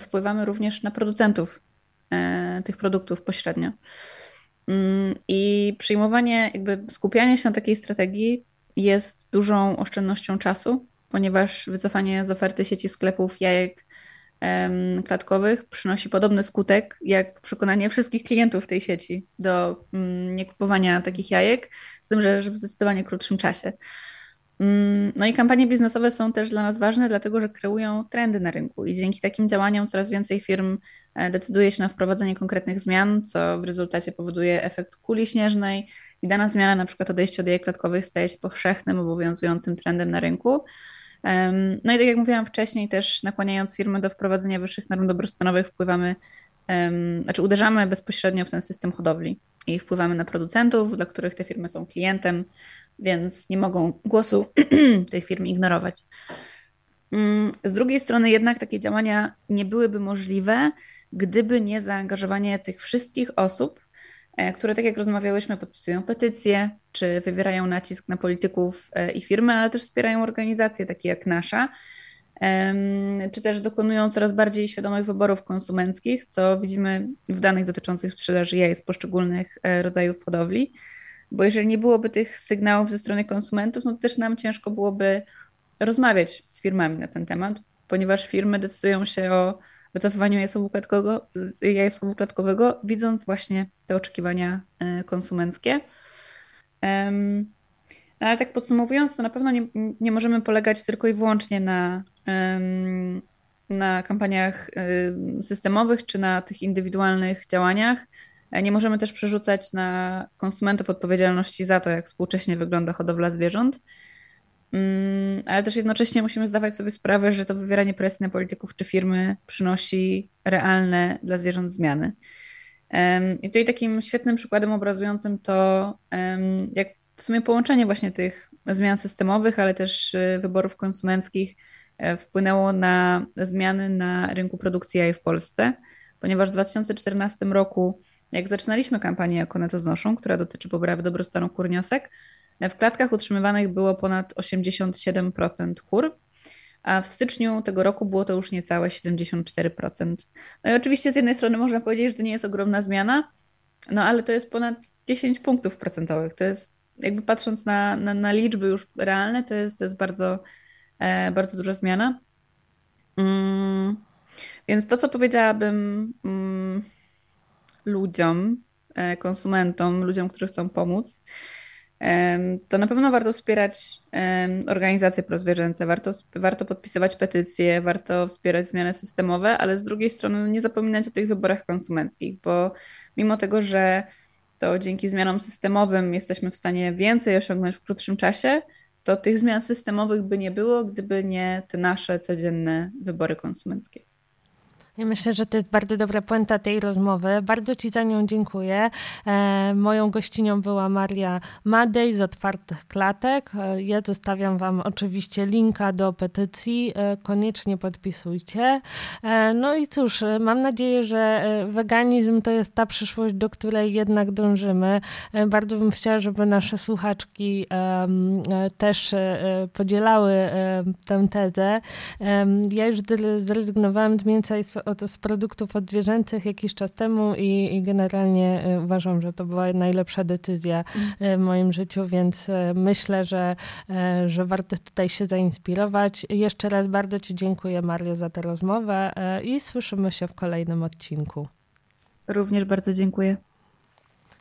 wpływamy również na producentów tych produktów pośrednio. Mm, I przyjmowanie, jakby skupianie się na takiej strategii jest dużą oszczędnością czasu, ponieważ wycofanie z oferty sieci sklepów jajek klatkowych przynosi podobny skutek jak przekonanie wszystkich klientów tej sieci do mm, niekupowania takich jajek, z tym, że w zdecydowanie krótszym czasie. Mm, no i kampanie biznesowe są też dla nas ważne, dlatego że kreują trendy na rynku i dzięki takim działaniom coraz więcej firm e, decyduje się na wprowadzenie konkretnych zmian, co w rezultacie powoduje efekt kuli śnieżnej i dana zmiana, na przykład odejście od jajek klatkowych, staje się powszechnym, obowiązującym trendem na rynku. No i tak jak mówiłam wcześniej, też nakłaniając firmy do wprowadzenia wyższych norm dobrostanowych, wpływamy, znaczy uderzamy bezpośrednio w ten system hodowli i wpływamy na producentów, dla których te firmy są klientem, więc nie mogą głosu tych firm ignorować. Mm, z drugiej strony jednak takie działania nie byłyby możliwe, gdyby nie zaangażowanie tych wszystkich osób, które, tak jak rozmawiałyśmy, podpisują petycje, czy wywierają nacisk na polityków e, i firmy, ale też wspierają organizacje takie jak nasza, czy też dokonują coraz bardziej świadomych wyborów konsumenckich, co widzimy w danych dotyczących sprzedaży jaj z poszczególnych e, rodzajów hodowli. Bo jeżeli nie byłoby tych sygnałów ze strony konsumentów, no to też nam ciężko byłoby rozmawiać z firmami na ten temat, ponieważ firmy decydują się o wycofywaniu jajsłowu klatkowego, jajsłowu klatkowego, widząc właśnie te oczekiwania e, konsumenckie. No ale tak podsumowując, to na pewno nie, nie możemy polegać tylko i wyłącznie na, na kampaniach systemowych czy na tych indywidualnych działaniach. E, nie możemy też przerzucać na konsumentów odpowiedzialności za to, jak współcześnie wygląda hodowla zwierząt. Mm, ale też jednocześnie musimy zdawać sobie sprawę, że to wywieranie presji na polityków czy firmy przynosi realne dla zwierząt zmiany. I tutaj takim świetnym przykładem obrazującym to, jak w sumie połączenie właśnie tych zmian systemowych, ale też y, wyborów konsumenckich e, wpłynęło na zmiany na rynku produkcji jaj w Polsce, ponieważ w 2014 roku, jak zaczynaliśmy kampanię Jako one to znoszą, która dotyczy poprawy dobrostanu kurniosek, w klatkach utrzymywanych było ponad 87% kur, a w styczniu tego roku było to już niecałe 74%. No i oczywiście z jednej strony można powiedzieć, że to nie jest ogromna zmiana, no ale to jest ponad 10 punktów procentowych. To jest, jakby patrząc na, na, na liczby już realne, to jest, to jest bardzo, e, bardzo duża zmiana. Mm, więc to, co powiedziałabym mm, ludziom, e, konsumentom, ludziom, którzy chcą pomóc, to na pewno warto wspierać organizacje prozwierzęce, warto, warto podpisywać petycje, warto wspierać zmiany systemowe, ale z drugiej strony no, nie zapominać o tych wyborach konsumenckich, bo mimo tego, że to dzięki zmianom systemowym jesteśmy w stanie więcej osiągnąć w krótszym czasie, to tych zmian systemowych by nie było, gdyby nie te nasze codzienne wybory konsumenckie.
Ja myślę, że to jest bardzo dobra puenta tej rozmowy. Bardzo Ci za nią dziękuję. E, moją gościnią była Maria Madej z Otwartych Klatek. E, ja zostawiam Wam oczywiście linka do petycji. E, koniecznie podpisujcie. No i cóż, mam nadzieję, że weganizm to jest ta przyszłość, do której jednak dążymy. bardzo bym chciała, żeby nasze słuchaczki też podzielały tę tezę. ja już zrezygnowałam z mięsa i z produktów odzwierzęcych jakiś czas temu i, i generalnie uważam, że to była najlepsza decyzja w moim życiu, więc myślę, że, że warto tutaj się zainspirować. Jeszcze raz bardzo Ci dziękuję, Mario, za tę rozmowę i słyszymy się w kolejnym odcinku.
Również bardzo dziękuję.